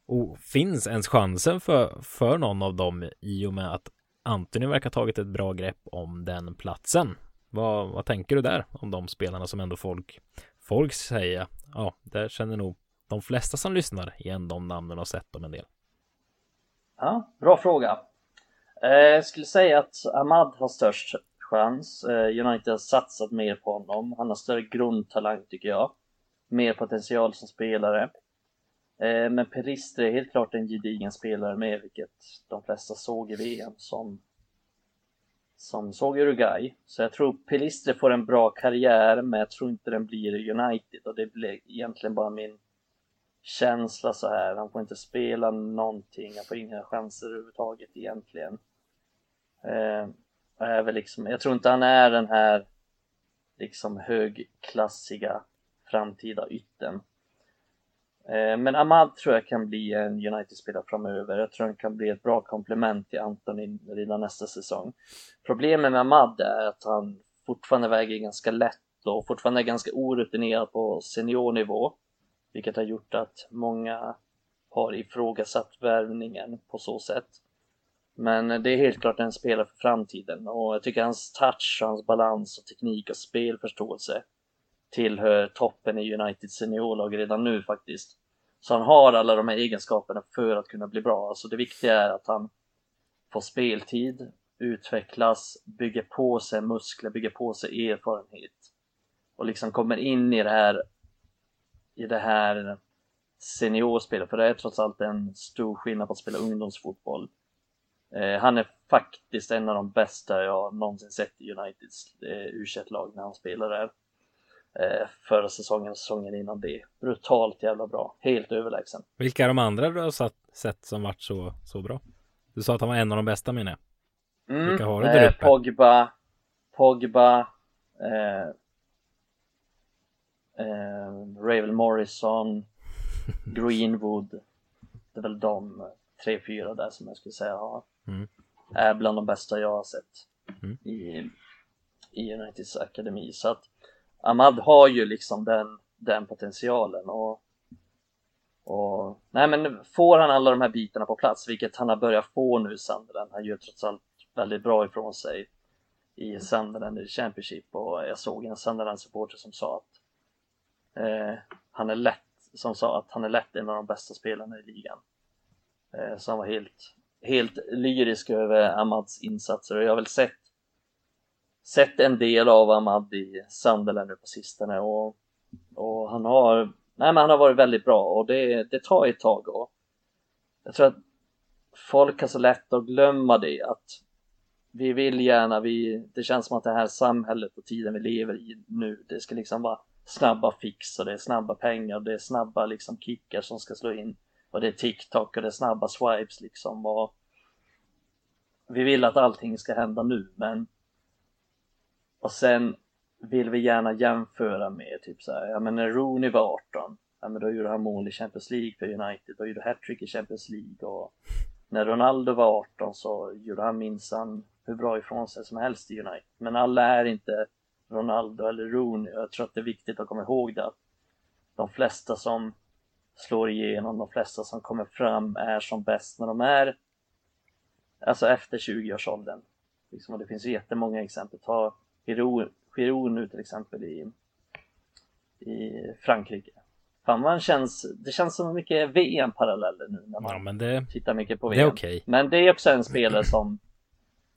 Speaker 1: Och finns ens chansen för, för någon av dem i och med att Antoni verkar ha tagit ett bra grepp om den platsen? Vad, vad tänker du där om de spelarna som ändå folk, folk säger? Ja, där känner nog de flesta som lyssnar igen de namnen och sett dem en del.
Speaker 2: Ja, bra fråga. Eh, jag skulle säga att Ahmad har störst chans. Eh, United har satsat mer på honom. Han har större grundtalang tycker jag. Mer potential som spelare. Eh, men Peristre är helt klart en gedigen spelare med, vilket de flesta såg i VM som, som såg Uruguay. Så jag tror Peristre får en bra karriär, men jag tror inte den blir United och det blir egentligen bara min känsla så här. Han får inte spela någonting, han får inga chanser överhuvudtaget egentligen. Eh, är väl liksom, jag tror inte han är den här liksom högklassiga framtida ytten. Eh, men Ahmad tror jag kan bli en United-spelare framöver. Jag tror han kan bli ett bra komplement till Anthony redan nästa säsong. Problemet med Ahmad är att han fortfarande väger ganska lätt och fortfarande är ganska orutinerad på seniornivå vilket har gjort att många har ifrågasatt värvningen på så sätt. Men det är helt klart en spelare för framtiden och jag tycker hans touch, hans balans och teknik och spelförståelse tillhör toppen i Uniteds seniorlag redan nu faktiskt. Så han har alla de här egenskaperna för att kunna bli bra. Alltså det viktiga är att han får speltid, utvecklas, bygger på sig muskler, bygger på sig erfarenhet och liksom kommer in i det här i det här seniorspelet, för det är trots allt en stor skillnad på att spela ungdomsfotboll. Eh, han är faktiskt en av de bästa jag någonsin sett i Uniteds eh, u lag när han spelar där. Eh, förra säsongen och säsongen innan det. Brutalt jävla bra, helt överlägsen.
Speaker 1: Vilka är de andra du har satt, sett som varit så, så bra? Du sa att han var en av de bästa menar jag.
Speaker 2: Mm, Vilka har du där eh, uppe? Pogba, Pogba, eh, eh, Ravel Morrison, Greenwood. Det är väl de tre, fyra där som jag skulle säga har, mm. är bland de bästa jag har sett mm. i, i Uniteds akademi. Så att Ahmad har ju liksom den, den potentialen och, och nej men får han alla de här bitarna på plats, vilket han har börjat få nu Sunderland, han gör trots allt väldigt bra ifrån sig i Sunderland i Championship och jag såg en Sunderland supporter som sa att Eh, han är lätt, som sa att han är lätt en av de bästa spelarna i ligan. Eh, så han var helt, helt lyrisk över Amads insatser och jag har väl sett sett en del av Ahmad i Sunderland nu på sistone och, och han har nej men han har varit väldigt bra och det, det tar ett tag och jag tror att folk har så lätt att glömma det att vi vill gärna, vi, det känns som att det här samhället och tiden vi lever i nu, det ska liksom vara snabba fix och det är snabba pengar och det är snabba liksom kickar som ska slå in och det är TikTok och det är snabba swipes liksom och vi vill att allting ska hända nu men och sen vill vi gärna jämföra med typ så här, ja men när Rooney var 18 ja men då gjorde han mål i Champions League för United, då gjorde hattrick i Champions League och när Ronaldo var 18 så gjorde han minsann hur bra ifrån sig som helst i United. Men alla är inte Ronaldo eller Rooney. Jag tror att det är viktigt att komma ihåg det att de flesta som slår igenom, de flesta som kommer fram är som bäst när de är alltså efter 20-årsåldern. Liksom, och det finns jättemånga exempel. Ta Giroud nu till exempel i, i Frankrike. Fan man känns, det känns som mycket VM-paralleller nu när man
Speaker 1: ja, det,
Speaker 2: tittar mycket på VM.
Speaker 1: Det är okay.
Speaker 2: Men det är också en spelare som,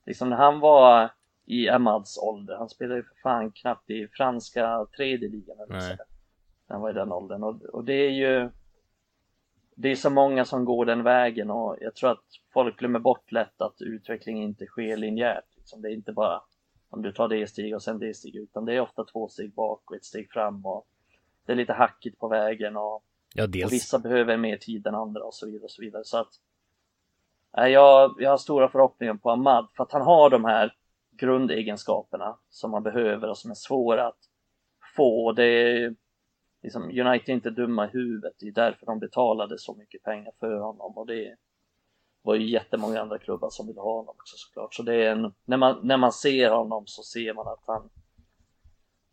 Speaker 2: liksom när han var i Amads ålder, han spelade ju för fan knappt i franska tredje ligan eller så. När han var i den åldern och, och det är ju det är så många som går den vägen och jag tror att folk glömmer bort lätt att utveckling inte sker linjärt. Liksom. Det är inte bara om du tar det steg och sen det steg utan det är ofta två steg bak och ett steg fram och det är lite hackigt på vägen och,
Speaker 1: ja,
Speaker 2: och vissa behöver mer tid än andra och så vidare och så vidare. Så att jag, jag har stora förhoppningar på Ahmad för att han har de här grundegenskaperna som man behöver och som är svåra att få. Det är, liksom, United är inte dumma i huvudet, det är därför de betalade så mycket pengar för honom och det var ju jättemånga andra klubbar som ville ha honom också såklart. Så det är en, när, man, när man ser honom så ser man att han,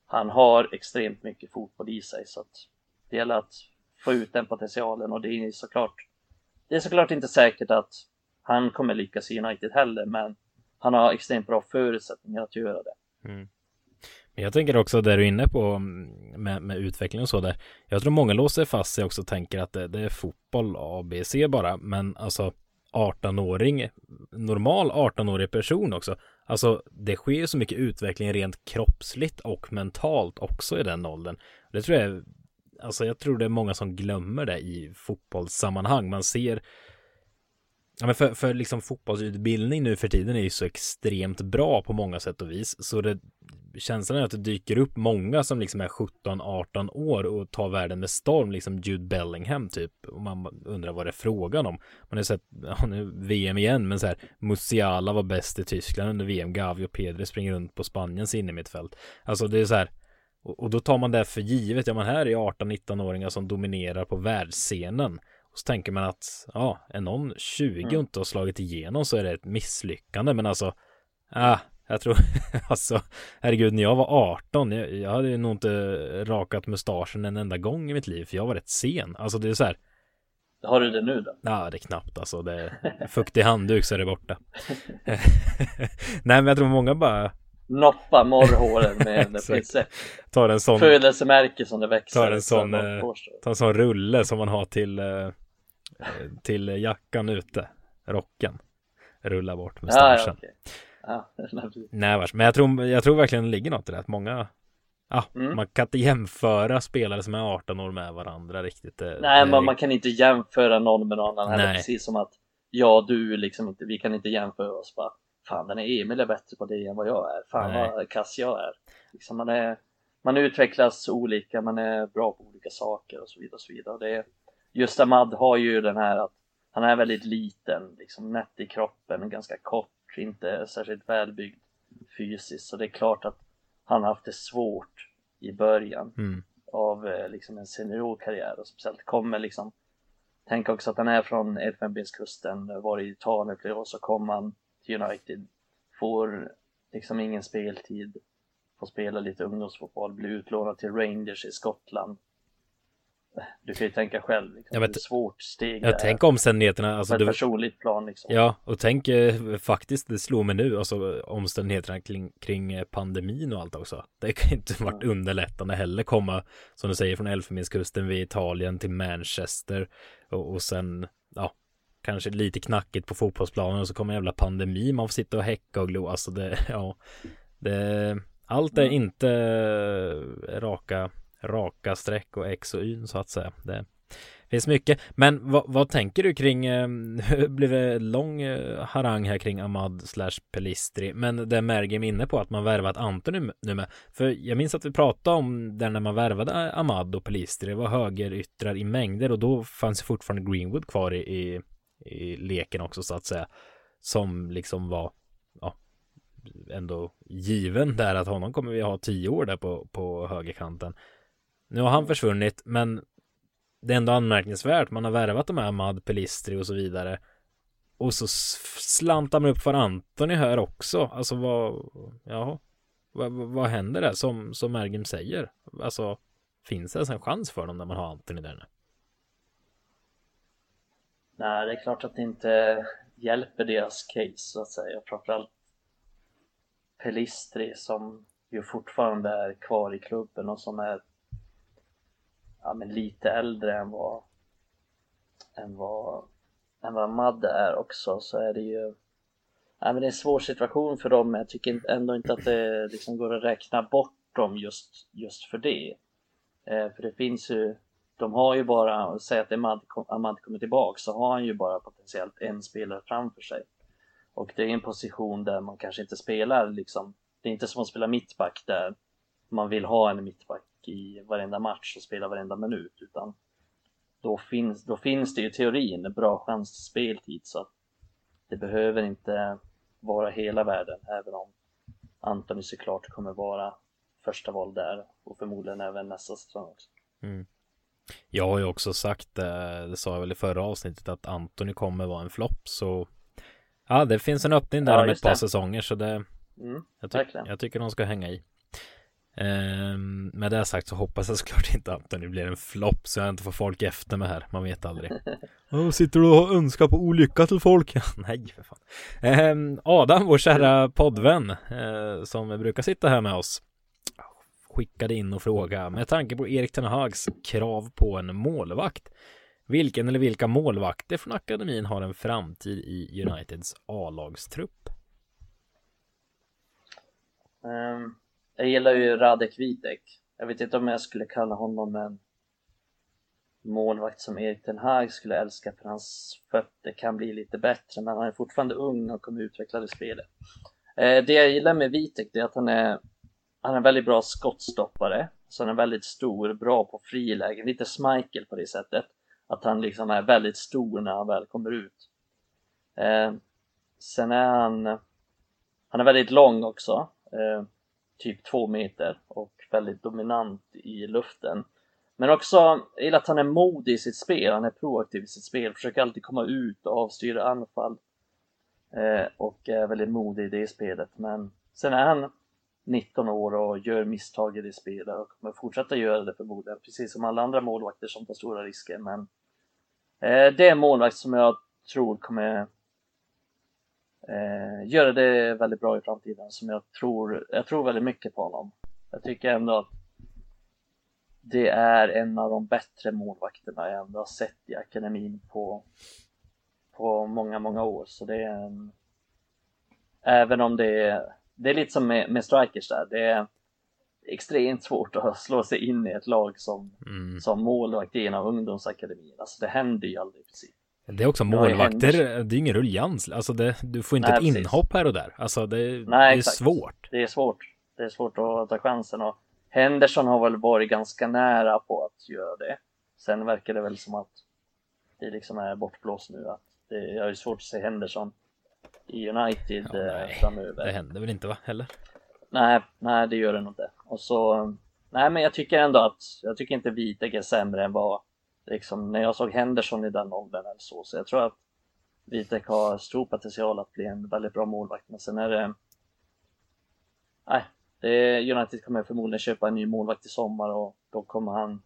Speaker 2: han har extremt mycket fotboll i sig så att det gäller att få ut den potentialen och det är såklart, det är såklart inte säkert att han kommer lyckas i United heller men han har extremt bra förutsättningar att göra det.
Speaker 1: Mm. Men jag tänker också där du är inne på mm, med, med utveckling och så där. Jag tror många låser fast sig också och tänker att det, det är fotboll A, B, C bara. Men alltså 18-åring, normal 18-årig person också. Alltså det sker så mycket utveckling rent kroppsligt och mentalt också i den åldern. Det tror jag, alltså jag tror det är många som glömmer det i fotbollssammanhang. Man ser Ja, men för, för liksom fotbollsutbildning nu för tiden är ju så extremt bra på många sätt och vis. Så det, känslan är att det dyker upp många som liksom är 17-18 år och tar världen med storm, liksom Jude Bellingham typ. Och man undrar vad det är frågan om. Man har sett, ja, nu VM igen, men så här, Musiala var bäst i Tyskland under VM, Gavi och Pedri springer runt på Spaniens innermittfält. Alltså det är så här, och, och då tar man det för givet, ja men här är 18-19-åringar som dominerar på världsscenen. Och så tänker man att, ja, är någon 20 och mm. inte har slagit igenom så är det ett misslyckande, men alltså, ah, jag tror, alltså, herregud, när jag var 18, jag, jag hade nog inte rakat mustaschen en enda gång i mitt liv, för jag var rätt sen. Alltså det är så här.
Speaker 2: Har du det nu då?
Speaker 1: Ja, det är knappt alltså. Det är fuktig handduk så är det borta. Nej, men jag tror många bara
Speaker 2: Noppa morrhåren med en pincett.
Speaker 1: Tar en sån
Speaker 2: Födelsemärke som det växer.
Speaker 1: Tar en sån, eh, tar en sån rulle som man har till eh, till jackan ute, rocken. Rulla bort mustaschen. Ja, ja, okay. Ja, Nej, men jag tror, jag tror verkligen det ligger något i det. Att många, ja, mm. man kan inte jämföra spelare som är 18 år med varandra riktigt.
Speaker 2: Nej, det, men man kan inte jämföra någon med någon annan heller. Precis som att jag och du liksom inte, vi kan inte jämföra oss bara. Fan, den är Emil är bättre på det än vad jag är. Fan Nej. vad kass jag är. Liksom man är. Man utvecklas olika, man är bra på olika saker och så vidare och så vidare. Det just Ahmad har ju den här att han är väldigt liten, liksom nätt i kroppen, ganska kort inte särskilt välbyggd fysiskt. Så det är klart att han har haft det svårt i början mm. av eh, liksom en seniorkarriär. Och speciellt kommer liksom Tänk också att han är från Elfenbenskusten, var i Italien flera år så kom han till United Får liksom ingen speltid Får spela lite ungdomsfotboll, blir utlånad till Rangers i Skottland du kan ju tänka själv. Liksom.
Speaker 1: Ja, men
Speaker 2: det är svårt steg.
Speaker 1: Jag tänker omständigheterna. Alltså,
Speaker 2: på ett
Speaker 1: du,
Speaker 2: personligt plan liksom.
Speaker 1: ja, och tänk eh, faktiskt, det slår mig nu, alltså omständigheterna kring, kring eh, pandemin och allt också. Det kan inte varit underlättande heller komma, som du säger, från Elfenbenskusten vid Italien till Manchester och, och sen, ja, kanske lite knackigt på fotbollsplanen och så kommer en jävla pandemi, man får sitta och häcka och glo, alltså det, ja, det, allt är
Speaker 2: Mm.
Speaker 1: inte eh, raka, raka streck och X och Y så att säga. Det finns mycket. Men vad, vad tänker du kring, eh, nu blev det lång eh, harang här kring Ahmad slash Pelistri, men det Mergim inne på att man värvat Anton nu med. För jag minns att vi pratade om det när man värvade Ahmad och Pelistri, det var högeryttrar i mängder och då fanns ju fortfarande Greenwood kvar i, i, i leken också så att säga. Som liksom var, ja, ändå given där att honom kommer vi ha tio år där på, på högerkanten. Nu har han försvunnit, men det är ändå anmärkningsvärt. Man har värvat de här Ahmad, Pelistri och så vidare. Och så slantar man upp för Antoni här också. Alltså vad, ja, vad, vad- händer där som, som Ergim säger? Alltså, finns det ens en chans för dem när man har Antoni där nu?
Speaker 2: Nej, det är klart att det inte hjälper deras case så att säga. Framförallt Pelistri som ju fortfarande är kvar i klubben och som är ja, men lite äldre än vad än vad än vad Madde är också så är det ju ja, men det är en svår situation för dem men jag tycker ändå inte att det liksom går att räkna bort dem just, just för det. Eh, för det finns ju de har ju bara, säg att Ahmad, Amad Ahmad kommer tillbaka så har han ju bara potentiellt en spelare framför sig. Och det är en position där man kanske inte spelar liksom, det är inte som att spela mittback där man vill ha en mittback i varenda match och spela varenda minut utan då finns, då finns det ju teorin en bra chans till speltid så att det behöver inte vara hela världen även om Antoni såklart kommer vara första val där och förmodligen även nästa säsong också.
Speaker 1: Jag har ju också sagt, eh, det sa jag väl i förra avsnittet, att Antoni kommer vara en flopp. Så ja, det finns en öppning där
Speaker 2: Ja,
Speaker 1: om ett par
Speaker 2: det.
Speaker 1: säsonger. Så det,
Speaker 2: Mm,
Speaker 1: jag, ty-
Speaker 2: verkligen.
Speaker 1: jag tycker de ska hänga i. Ehm, med det sagt så hoppas jag såklart inte att Antoni blir en flopp så jag inte får folk efter mig här. Man vet aldrig. oh, sitter du och önskar på olycka till folk? Nej, för fan. Ehm, Adam, vår kära poddvän eh, som brukar sitta här med oss skickade in och fråga med tanke på Erik Ten Hags krav på en målvakt. Vilken eller vilka målvakter från akademin har en framtid i Uniteds A-lagstrupp?
Speaker 2: Ehm, jag gillar ju Radek Vitek. Jag vet inte om jag skulle kalla honom en målvakt som Erik Den Haag skulle älska för hans fötter kan bli lite bättre men han är fortfarande ung och kommer utveckla det spelet. Eh, det jag gillar med Vitek det är att han är, han är en väldigt bra skottstoppare. Så han är väldigt stor, bra på frilägen, lite Schmeichel på det sättet. Att han liksom är väldigt stor när han väl kommer ut. Eh, sen är han, han är väldigt lång också. Eh, typ två meter och väldigt dominant i luften. Men också, jag gillar att han är modig i sitt spel, han är proaktiv i sitt spel, försöker alltid komma ut och avstyra anfall. Eh, och är väldigt modig i det spelet. Men sen är han 19 år och gör misstag i det spelet och kommer fortsätta göra det förmodligen, precis som alla andra målvakter som tar stora risker. Men eh, det är en målvakt som jag tror kommer eh, göra det väldigt bra i framtiden, som jag tror, jag tror väldigt mycket på honom. Jag tycker ändå att det är en av de bättre målvakterna jag ändå har sett i akademin på, på många, många år. Så det är en, även om det är, det är lite som med, med strikers där, det är extremt svårt att slå sig in i ett lag som,
Speaker 1: Mm.
Speaker 2: som målvakt i en av ungdomsakademin. Alltså det händer ju aldrig i princip.
Speaker 1: Det är också
Speaker 2: det
Speaker 1: målvakter, det är ingen ruljans. Alltså det, du får inte
Speaker 2: Nej,
Speaker 1: ett
Speaker 2: precis.
Speaker 1: inhopp här och där. Alltså det, det
Speaker 2: Nej,
Speaker 1: är
Speaker 2: exakt.
Speaker 1: svårt.
Speaker 2: Det är svårt. Det är svårt att ta chansen och Henderson har väl varit ganska nära på att göra det. Sen verkar det väl som att det liksom är bortblåst nu. Att det, jag har ju svårt att se Henderson i United
Speaker 1: Ja,
Speaker 2: eh,
Speaker 1: nej,
Speaker 2: framöver.
Speaker 1: Det händer väl inte va? Heller?
Speaker 2: Nej, nej det gör det nog inte. Och så, nej men jag tycker ändå att, jag tycker inte Vitek är sämre än vad, liksom när jag såg Henderson i den åldern eller så, så jag tror att Vitek har stor potential att bli en väldigt bra målvakt, men sen är det, nej, det är, United kommer förmodligen köpa en ny målvakt i sommar och då kommer han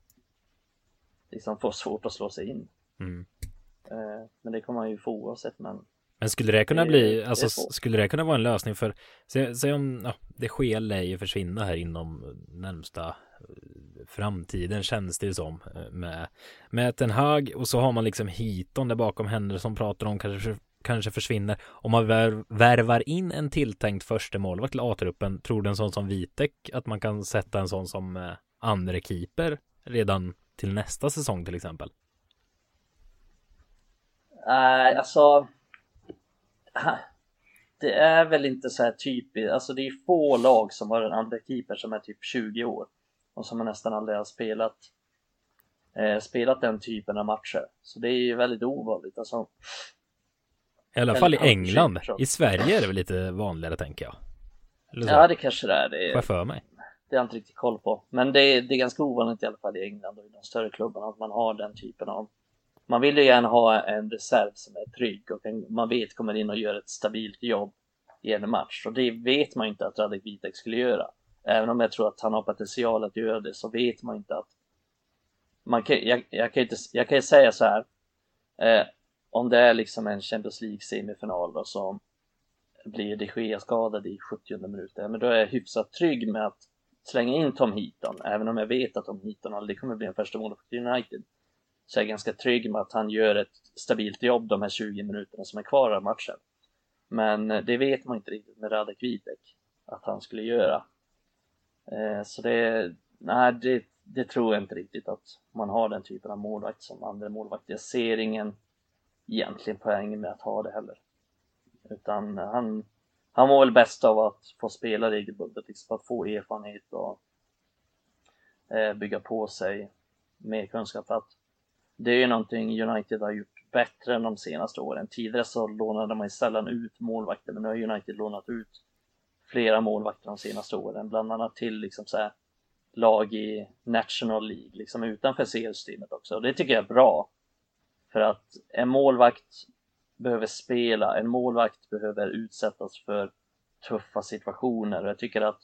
Speaker 2: liksom får svårt att slå sig in.
Speaker 1: Mm.
Speaker 2: Eh, men det kommer man ju få oavsett men
Speaker 1: Men skulle det kunna
Speaker 2: Det-
Speaker 1: bli, alltså skulle det kunna vara en lösning för, säg, säg om, ja, det sker ju försvinna här inom närmsta framtiden känns det ju som eh, med, med Ten Hag och så har man liksom hiton där bakom händer som pratar om kanske, kanske försvinner. Om man värvar in en tilltänkt första målvakt till A-truppen, tror du en sån som Vitek att man kan sätta en sån som eh, andre keeper redan till nästa säsong till exempel?
Speaker 2: Nej, alltså. Det är väl inte så här typiskt, alltså det är få lag som har en andra keeper som är typ 20 år och som nästan aldrig har spelat eh, spelat den typen av matcher. Så det är ju väldigt ovanligt. Alltså,
Speaker 1: I alla fall i England. I Sverige är det väl lite vanligare tänker jag.
Speaker 2: Ja, det kanske det är. Det, är-
Speaker 1: för mig.
Speaker 2: det har jag inte riktigt koll på. Men det är, det är ganska ovanligt i alla fall i England och i de större klubbarna att man har den typen av man vill ju gärna ha en reserv som är trygg och en, man vet kommer in och gör ett stabilt jobb i en match. Och det vet man ju inte att Radek Vitek skulle göra. Även om jag tror att han har potential att göra det så vet man inte att man kan, jag, jag, kan inte, jag kan ju säga så här. Eh, om det är liksom en Champions League semifinal då som blir de Gea skadad i 70 minuter, men då är jag hyfsat trygg med att slänga in Tom Heaton, även om jag vet att Tom Heaton aldrig kommer bli en första mål för United. Så jag är ganska trygg med att han gör ett stabilt jobb de här 20 minuterna som är kvar av matchen. Men eh, det vet man inte riktigt med Radek Vitek att han skulle göra. Eh, så det, nej, det, det tror jag inte riktigt att man har den typen av målvakt som andra målvakt. Jag ser ingen egentligen poäng med att ha det heller. Utan han, han var väl bäst av att få spela regelbundet, liksom att få erfarenhet och eh, bygga på sig mer kunskap. För att det är ju någonting United har gjort bättre än de senaste åren. Tidigare så lånade man ju sällan ut målvakter, men nu har United lånat ut flera målvakter de senaste åren, bland annat till liksom så här lag i National League, liksom utanför CL-systemet också. Och det tycker jag är bra. För att en målvakt behöver spela, en målvakt behöver utsättas för tuffa situationer och jag tycker att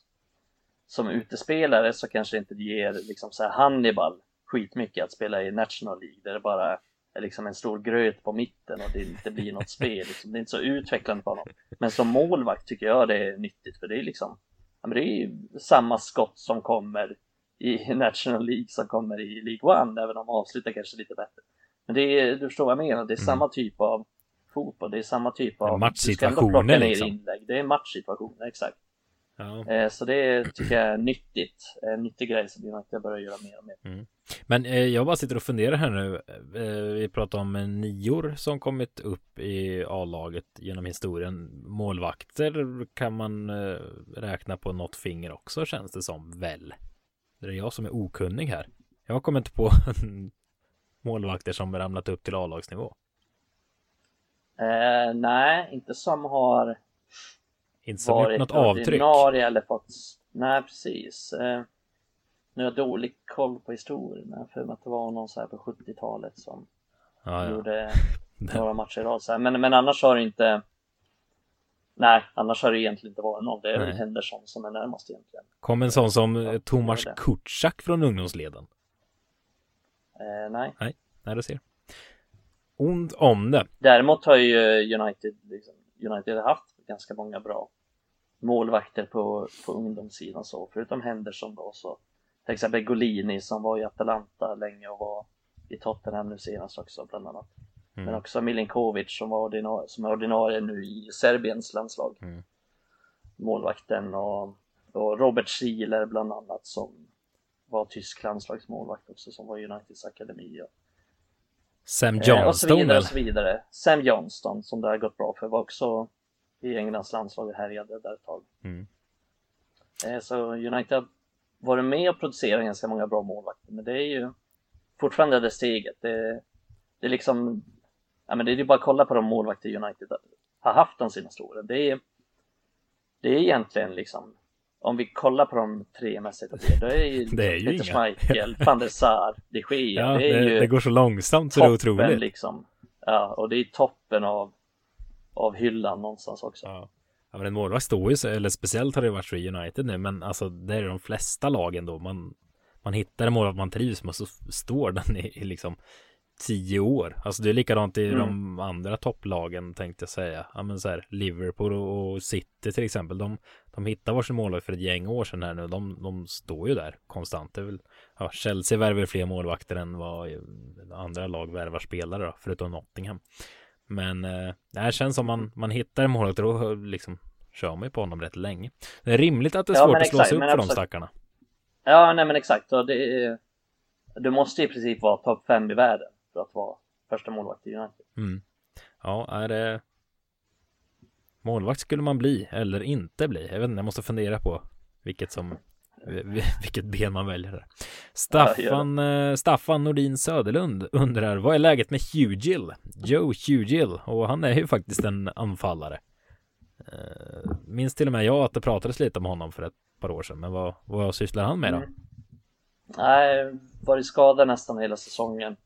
Speaker 2: som utespelare så kanske inte det ger liksom så här Hannibal skitmycket att spela i National League där det bara är liksom en stor gröt på mitten och det inte blir något spel. Liksom. Det är inte så utvecklande för honom. Men som målvakt tycker jag det är nyttigt för det är liksom ja, det är ju samma skott som kommer i National League som kommer i League One, även om de avslutar kanske lite bättre. Men det är, du förstår vad jag menar, det är
Speaker 1: Mm.
Speaker 2: samma typ av fotboll, det är samma typ av...
Speaker 1: Matchsituationer, liksom.
Speaker 2: inlägg, det är matchsituationer, exakt.
Speaker 1: Ja.
Speaker 2: Eh, så det tycker jag är nyttigt, en nyttig grej som United börjar göra mer och mer.
Speaker 1: Men eh, jag bara sitter och funderar här nu. Eh, vi pratar om eh, nior som kommit upp i A-laget genom historien. Målvakter kan man eh, räkna på något finger också känns det som väl. Det är jag som är okunnig här. Jag kommer inte på målvakter som ramlat upp till A-lagsnivå.
Speaker 2: Eh, nej, inte som har
Speaker 1: Inte som gjort något avtryck.
Speaker 2: eller fått... Nej, precis. Eh, nu har jag dålig koll på historien, men för mig att det var någon så här på 70-talet som
Speaker 1: Ja, ja.
Speaker 2: gjorde några matcher i rad. Men, men annars har det inte... Nej, annars har det egentligen inte varit någon. Det är väl
Speaker 1: Nej.
Speaker 2: Henderson som är närmast egentligen.
Speaker 1: Kom en sån som eh, Tomas
Speaker 2: var det.
Speaker 1: Kutschak från ungdomsleden.
Speaker 2: Eh, nej.
Speaker 1: Nej, du ser. Ont om det.
Speaker 2: Däremot har ju United, liksom, United haft ganska många bra målvakter på, på ungdomssidan så, förutom Henderson då så till exempel Golini som var i Atalanta länge och var i Tottenham nu senast också bland annat. Men
Speaker 1: Mm.
Speaker 2: också Milinkovic som, var ordinarie, som är ordinarie nu i Serbiens landslag.
Speaker 1: Mm.
Speaker 2: Målvakten och, och Robert Schieler bland annat som var tysk landslagsmålvakt också som var i Uniteds akademi. Och,
Speaker 1: Sam
Speaker 2: Eh, och så
Speaker 1: Johnston
Speaker 2: vidare och så vidare. Sam Johnston som det har gått bra för var också i Englands landslag och härjade där ett tag.
Speaker 1: Mm.
Speaker 2: Eh, Så United har varit med och producerat ganska många bra målvakter men det är ju fortfarande det steget. Det, det är liksom, ja men det är ju bara att kolla på de målvakter United har haft de senaste åren. Det är, det är egentligen liksom, om vi kollar på de tre mest etablerade, då är ju,
Speaker 1: Det är ju
Speaker 2: Peter
Speaker 1: inga.
Speaker 2: Schmeichel, van der Sar, de Gea.
Speaker 1: Ja,
Speaker 2: det
Speaker 1: det,
Speaker 2: ju
Speaker 1: det går så långsamt så det är otroligt.
Speaker 2: liksom. Ja, och det är toppen av, av hyllan någonstans också.
Speaker 1: Ja. ja, men en målvakt står ju så, eller speciellt har det varit i United nu, men alltså det är de flesta lagen då. Man, man hittar en målvakt man trivs med så står den i, i liksom tio år. Alltså det är likadant i mm. de andra topplagen tänkte jag säga. Ja men så här Liverpool och City till exempel. De, de hittar varsin målvakt för ett gäng år sedan här nu. De, de står ju där konstant. Det väl, ja, Chelsea värvar fler målvakter än vad andra lag värvar spelare då, förutom Nottingham. Men eh, det här känns som man, man hittar en målvakt och då liksom kör man ju på honom rätt länge. Det är rimligt att det är ja, svårt att slå sig upp för de stackarna.
Speaker 2: Ja, nej men exakt. Och det är, du måste i princip vara topp fem i världen för att vara första målvakt i United.
Speaker 1: Mm. Ja, är det målvakt skulle man bli eller inte bli? Jag vet inte, jag måste fundera på vilket som vilket ben man väljer där. Staffan, ja, Staffan Nordin Söderlund undrar vad är läget med Hugill? Joe Hugill och han är ju faktiskt en anfallare. Eh, minns till och med jag att det pratades lite om honom för ett par år sedan, men vad, vad sysslar han med då? Mm.
Speaker 2: Nej, varit skadad nästan hela säsongen.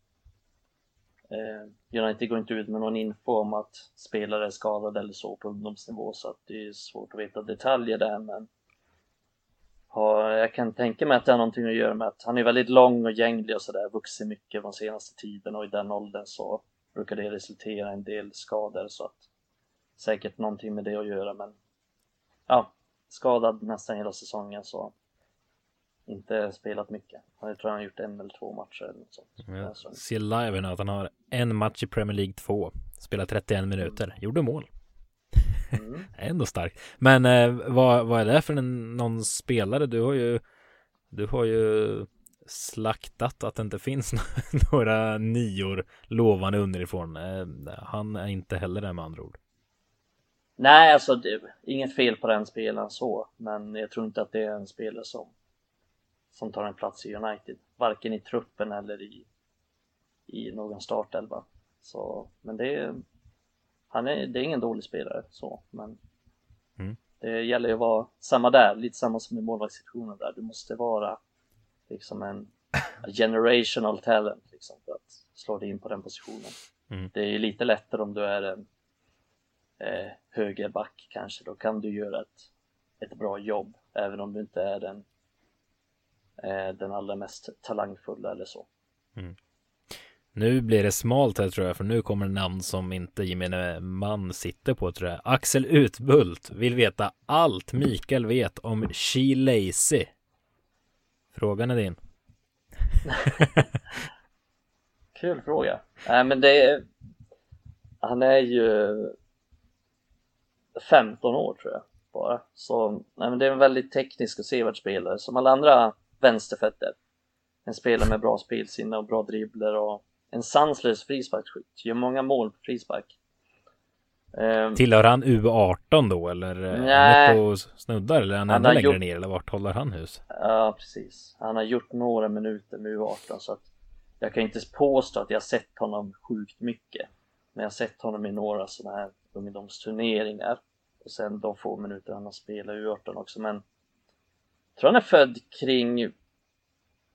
Speaker 2: Eh, United går inte ut med någon info om att spelare är skadade eller så på ungdomsnivå så att det är svårt att veta detaljer där men har, jag kan tänka mig att det har någonting att göra med att han är väldigt lång och gänglig och sådär, vuxit mycket den senaste tiden och i den åldern så brukar det resultera i en del skador så att säkert någonting med det att göra men ja, skadad nästan hela säsongen så inte spelat mycket. Jag tror han har gjort en eller två matcher eller något
Speaker 1: sånt. Jag ser live nu att han har en match i Premier League 2. Spelat 31 minuter. Gjorde mål. Mm. Ändå starkt. Men eh, vad, vad är det för en, någon spelare? Du har ju Du har ju slaktat att det inte finns några nior lovande underifrån. Eh, han är inte heller det med andra ord.
Speaker 2: Nej, alltså det, inget fel på den spelaren så, men jag tror inte att det är en spelare som som tar en plats i United, varken i truppen eller i, i någon startelva. Så, men det han är, det är ingen dålig spelare så, men mm. det gäller ju att vara samma där, lite samma som i målvaktssituationen där. Du måste vara liksom en generational talent liksom för att slå dig in på den positionen. Mm. Det är ju lite lättare om du är en eh, högerback kanske, då kan du göra ett, ett bra jobb även om du inte är den Eh, den allra mest talangfulla eller så. Mm.
Speaker 1: Nu blir det smalt här tror jag, för nu kommer namn som inte gemene man sitter på tror jag. Axel Utbult vill veta allt Mikael vet om She Lazy. Frågan är din.
Speaker 2: Kul fråga. Nej men det är... Han är ju 15 år tror jag bara. Så nej, men det är en väldigt teknisk och sevärd spelare som alla andra vänsterfötter. En spelare med bra spelsinne och bra dribbler och en sanslös frisparksskytt. Gör många mål på frispark.
Speaker 1: Um, Tillhör han U18 då eller nej, på snuddar eller är han, han ännu längre gjort, ner eller vart håller han hus?
Speaker 2: Ja precis. Han har gjort några minuter med U18 så att jag kan inte påstå att jag sett honom sjukt mycket. Men jag har sett honom i några sådana här ungdomsturneringar och sen de få minuter han har spelat U18 också men tror han är född kring,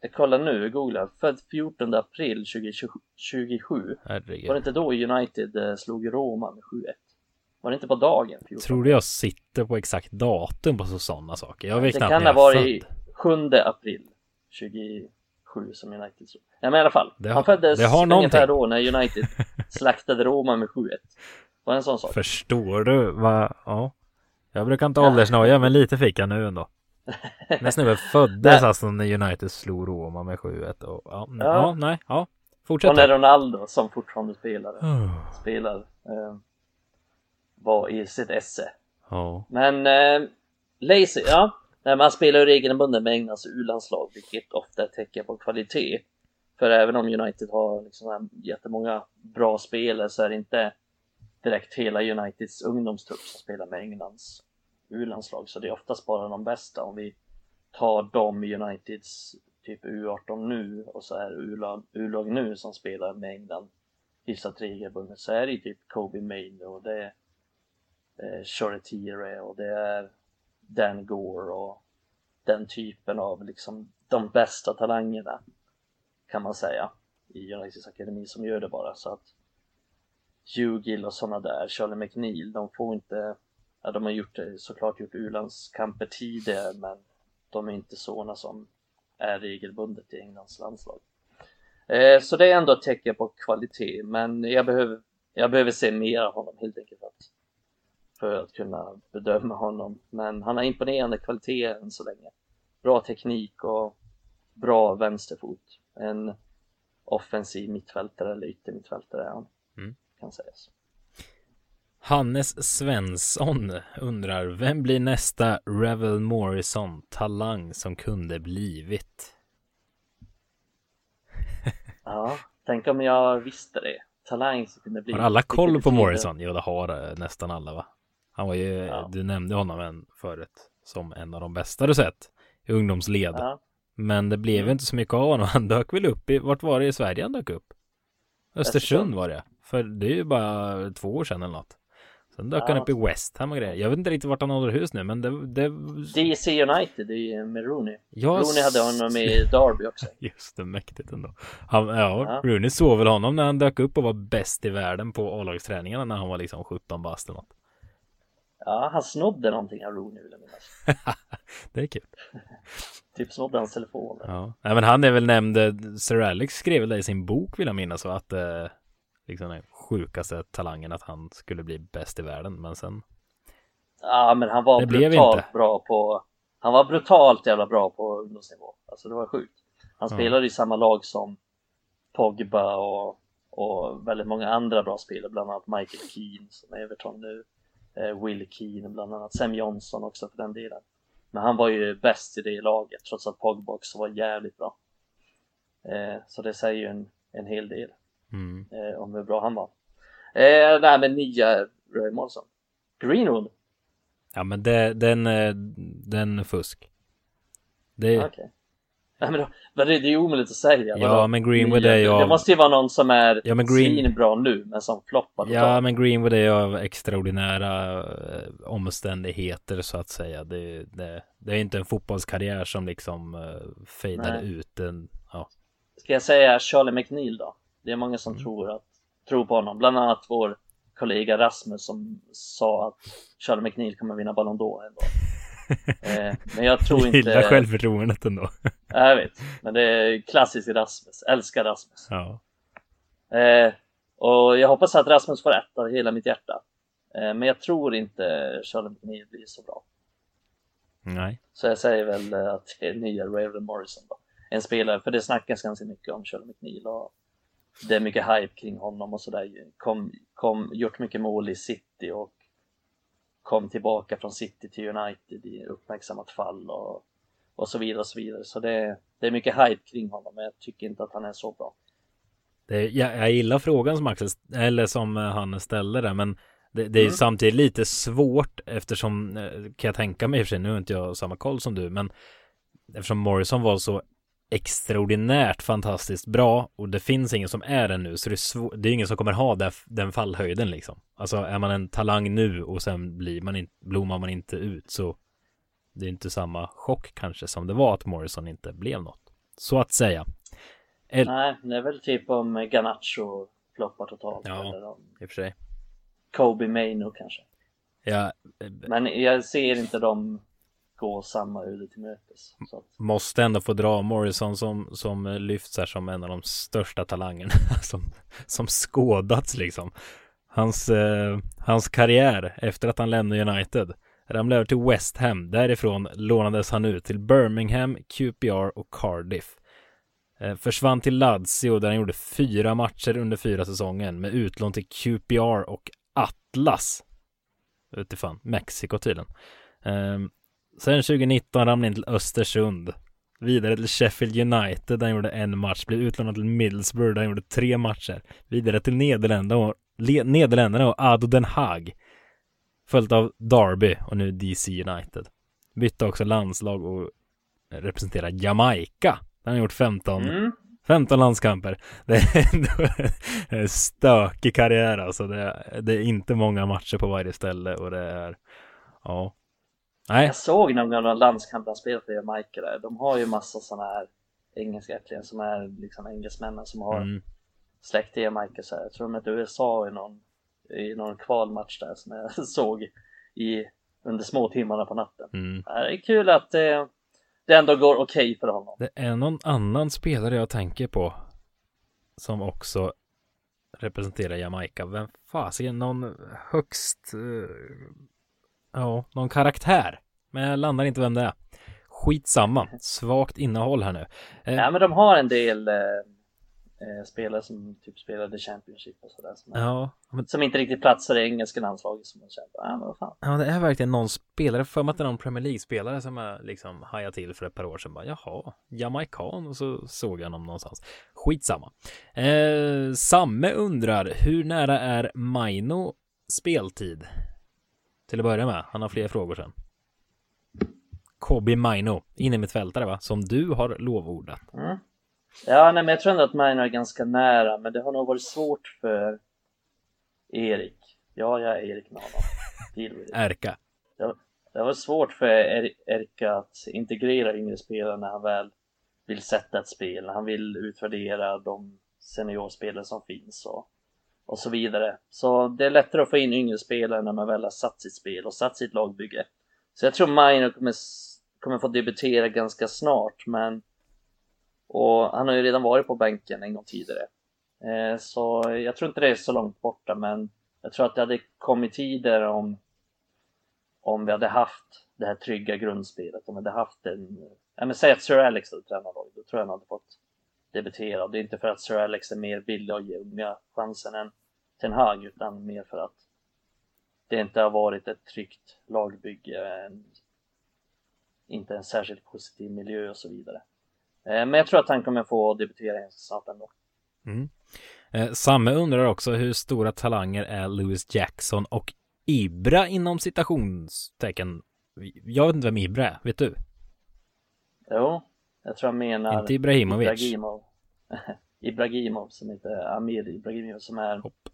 Speaker 2: jag kollar nu, jag googlar, född 14 april 2027. Herregud. Var det inte då United eh, slog Roma med 7-1? Var det inte på dagen?
Speaker 1: 14? Tror du jag sitter på exakt datum på sådana saker? Jag vet
Speaker 2: knappt Det kan ha varit 7 april 27 som United slog. Nej men i alla fall, det har, han föddes det har ungefär då när United slaktade Roma med 7-1. Var en sån sak?
Speaker 1: Förstår du vad, ja. Jag brukar inte åldersnoja men lite fick jag nu ändå. När snubben föddes alltså när United slog Roma med 7-1 och ja, ja. ja, nej, ja. Fortsätt. Och
Speaker 2: när Ronaldo som fortfarande spelare oh. spelar eh, var i sitt esse. Oh. Men eh, Lazy, ja, nej, man spelar ju regelbundet med Englands U-landslag vilket ofta är tecken på kvalitet. För även om United har liksom jättemånga bra spelare så är det inte direkt hela Uniteds ungdomstrupp som spelar med Englands U-landslag så det är oftast bara de bästa. Om vi tar dem i Uniteds typ U18 nu och så är U-lag nu som spelar med England hyfsat regelbundet så är det typ Kobe Maine och det är eh, Choretire och det är Dan Gore och den typen av liksom de bästa talangerna kan man säga i Uniteds akademi som gör det bara. Så att Hugh Gill och sådana där, Charlie McNeil, de får inte ja, de har gjort, såklart gjort u-landskamper tidigare men de är inte sådana som är regelbundet i Englands landslag. Eh, så det är ändå ett tecken på kvalitet, men jag behöver, jag behöver se mer av honom helt enkelt för att, för att kunna bedöma honom. Men han har imponerande kvalitet än så länge. Bra teknik och bra vänsterfot. En offensiv mittfältare eller yttermittfältare är han, mm. kan sägas.
Speaker 1: Hannes Svensson undrar, vem blir nästa Revel Morrison talang som kunde blivit?
Speaker 2: ja, tänk om jag visste det. Talang som kunde blivit.
Speaker 1: Har alla koll på Morrison? Jo, det har nästan alla va? Han var ju, ja. du nämnde honom en förut som en av de bästa du sett i ungdomsled. Ja. Men det blev mm. inte så mycket av honom. Han dök väl upp i, vart var det i Sverige han dök upp? Östersund var det. För det är ju bara två år sedan eller något. Sen dök ja. han upp i West Ham och grejer. Jag vet inte riktigt vart han håller hus nu, men det... det...
Speaker 2: DC United i med Rooney. Ja, Rooney hade honom i Derby också.
Speaker 1: Just det, mäktigt ändå. Han, ja, ja, Rooney såg väl honom när han dök upp och var bäst i världen på A-lagsträningarna när han var liksom 17 bast eller något.
Speaker 2: Ja, han snodde någonting av Rooney vill jag
Speaker 1: minnas. det är kul.
Speaker 2: typ snodde hans telefon.
Speaker 1: Ja, Nej, men han är väl nämnd, Sir Alex skrev väl det i sin bok vill jag minnas, så att eh, liksom sjukaste talangen att han skulle bli bäst i världen, men sen.
Speaker 2: Ja, men han var brutalt bra på, han var brutalt jävla bra på ungdomsnivå. Alltså det var sjukt. Han ja. spelade i samma lag som Pogba och, och väldigt många andra bra spelare, bland annat Michael Keane som är Everton nu, eh, Will Keane bland annat, Sam Johnson också för den delen. Men han var ju bäst i det laget trots att Pogba också var jävligt bra. Eh, så det säger ju en, en hel del mm. eh, om hur bra han var. Eh, det här med nya Roy Molson. Greenwood.
Speaker 1: Ja men det, den, eh, den fusk.
Speaker 2: Det, okay. Nej, men, då, det, det är omöjligt att säga.
Speaker 1: Ja, Vadå? men Greenwood är ju av...
Speaker 2: Det måste ju vara någon som är ja, men Green... bra nu, men som floppar.
Speaker 1: Ja, men Greenwood är ju av extraordinära eh, omständigheter så att säga. Det, det, det är inte en fotbollskarriär som liksom uh, fejdar ut en, ja.
Speaker 2: Ska jag säga Charlie McNeil då? Det är många som mm. tror, att, tror på honom, bland annat vår kollega Rasmus som sa att Charlie McNeil kommer vinna Ballon d'Or ändå. Eh, men jag tror inte...
Speaker 1: Gillar självförtroendet ändå.
Speaker 2: jag vet, men det är klassiskt Rasmus. Älskar Rasmus. Ja. Eh, och jag hoppas att Rasmus får rätt av hela mitt hjärta. Eh, men jag tror inte Charlie McNeil blir så bra.
Speaker 1: Nej.
Speaker 2: Så jag säger väl att det är nya Raven Morrison då. En spelare, för det snackas ganska mycket om Charlie McNeil och det är mycket hype kring honom och sådär. Kom, kom, gjort mycket mål i City och kom tillbaka från City till United i uppmärksammat fall och, och så vidare och så vidare. Så det, det är mycket hype kring honom, men jag tycker inte att han är så bra.
Speaker 1: Det, jag, jag gillar frågan som Axel, eller som eh, han ställde där, men det, det är mm. samtidigt lite svårt eftersom, eh, kan jag tänka mig i och för sig, nu har inte jag samma koll som du, men eftersom Morrison var så extraordinärt fantastiskt bra och det finns ingen som är det nu så det är, svår, det är ingen som kommer ha den fallhöjden liksom. Alltså är man en talang nu och sen blir man in, blommar man inte ut så det är inte samma chock kanske som det var att Morrison inte blev något. Så att säga.
Speaker 2: El Nej, det är väl typ om Ganacho floppar totalt.
Speaker 1: Ja, eller om i och för sig.
Speaker 2: Kobe Maino kanske.
Speaker 1: Ja.
Speaker 2: Men jag ser inte dem gå samma öde till mötes. Att...
Speaker 1: Måste ändå få dra Morrison som, som lyfts här som en av de största talangerna som, som skådats liksom. Hans, eh, hans karriär efter att han lämnade United ramlade över till West Ham. Därifrån lånades han ut till Birmingham, QPR och Cardiff. Eh, försvann till Lazio där han gjorde fyra matcher under fyra säsongen med utlån till QPR och Atlas. Utifrån Mexiko tydligen. Ehm, Sen 2019 ramlade han till Östersund. Vidare till Sheffield United där han gjorde en match. Blev utlånad till Middlesbrough där han gjorde tre matcher. Vidare till Nederländerna och, Nederländerna och Ado Den Haag. Följt av Derby och nu DC United. Bytte också landslag och representerar Jamaica. Han gjort 15 mm. 15 landskamper. Det är en stökig karriär alltså. Det är, det är inte många matcher på varje ställe och det är ja,
Speaker 2: Nej. Jag såg någon gamla landskamp han spelade för Jamaica där. De har ju massa sådana här engelska ättlingar som är liksom engelsmännen som har mm. släkt i Jamaica så här. Jag tror de mötte USA i någon, i någon kvalmatch där som jag såg i, under små timmarna på natten. Mm. Det är kul att, eh, det ändå går okej okay för honom.
Speaker 1: Det är någon annan spelare jag tänker på som också representerar Jamaica. Vem fasiken, någon högst, uh, ja, någon karaktär. Men jag landar inte vem det är. Skitsamma, svagt innehåll här nu.
Speaker 2: Eh, ja, men de har en del eh, eh, spelare som typ spelade Championship och sådär. Som, ja, men... som inte riktigt platsar i engelska landslaget som man känner, ja men vad fan.
Speaker 1: Ja, det är verkligen någon spelare, för mig att det är någon Premier League-spelare som jag liksom hajade till för ett par år sedan. Bara, jaha, jamaican och så såg jag honom någonstans. Skitsamma. Eh, Samme undrar, hur nära är Maino speltid? Till att börja med, han har fler frågor sen. Kobi Maino, innermittfältare va? Som du har lovordat.
Speaker 2: Mm. Ja, nej, men jag tror ändå att Maino är ganska nära, men det har nog varit svårt för Erik. Ja, jag är Erik med honom.
Speaker 1: Erka.
Speaker 2: Det, det var svårt för er, Erka att integrera yngre spelare när han väl vill sätta ett spel, när han vill utvärdera de seniorspelare som finns och, och så vidare. Så det är lättare att få in yngre spelare när man väl har satt sitt spel och satt sitt lagbygge. Så jag tror Maino kommer, kommer få debutera ganska snart, men och han har ju redan varit på bänken en gång tidigare. Eh, så jag tror inte det är så långt borta, men jag tror att det hade kommit tider om, om vi hade haft det här trygga grundspelet, om vi hade haft en, ja men säg att Sir Alex hade tränat då, då tror jag han hade fått debutera. Det är inte för att Sir Alex är mer villig att ge unga chansen än Ten Hag, utan mer för att det inte har varit ett tryggt lagbygge, en, inte en särskilt positiv miljö och så vidare. Eh, men jag tror att han kommer få debutera ganska snart ändå.
Speaker 1: Mm. Eh, Samme undrar också hur stora talanger är Lewis Jackson och Ibra inom citationstecken. Jag vet inte vem Ibra är, vet du?
Speaker 2: Jo, jag tror jag menar
Speaker 1: Inte Ibrahimovic.
Speaker 2: Ibrahimov. Ibrahimov som heter Amir Ibrahimov som är Hopp.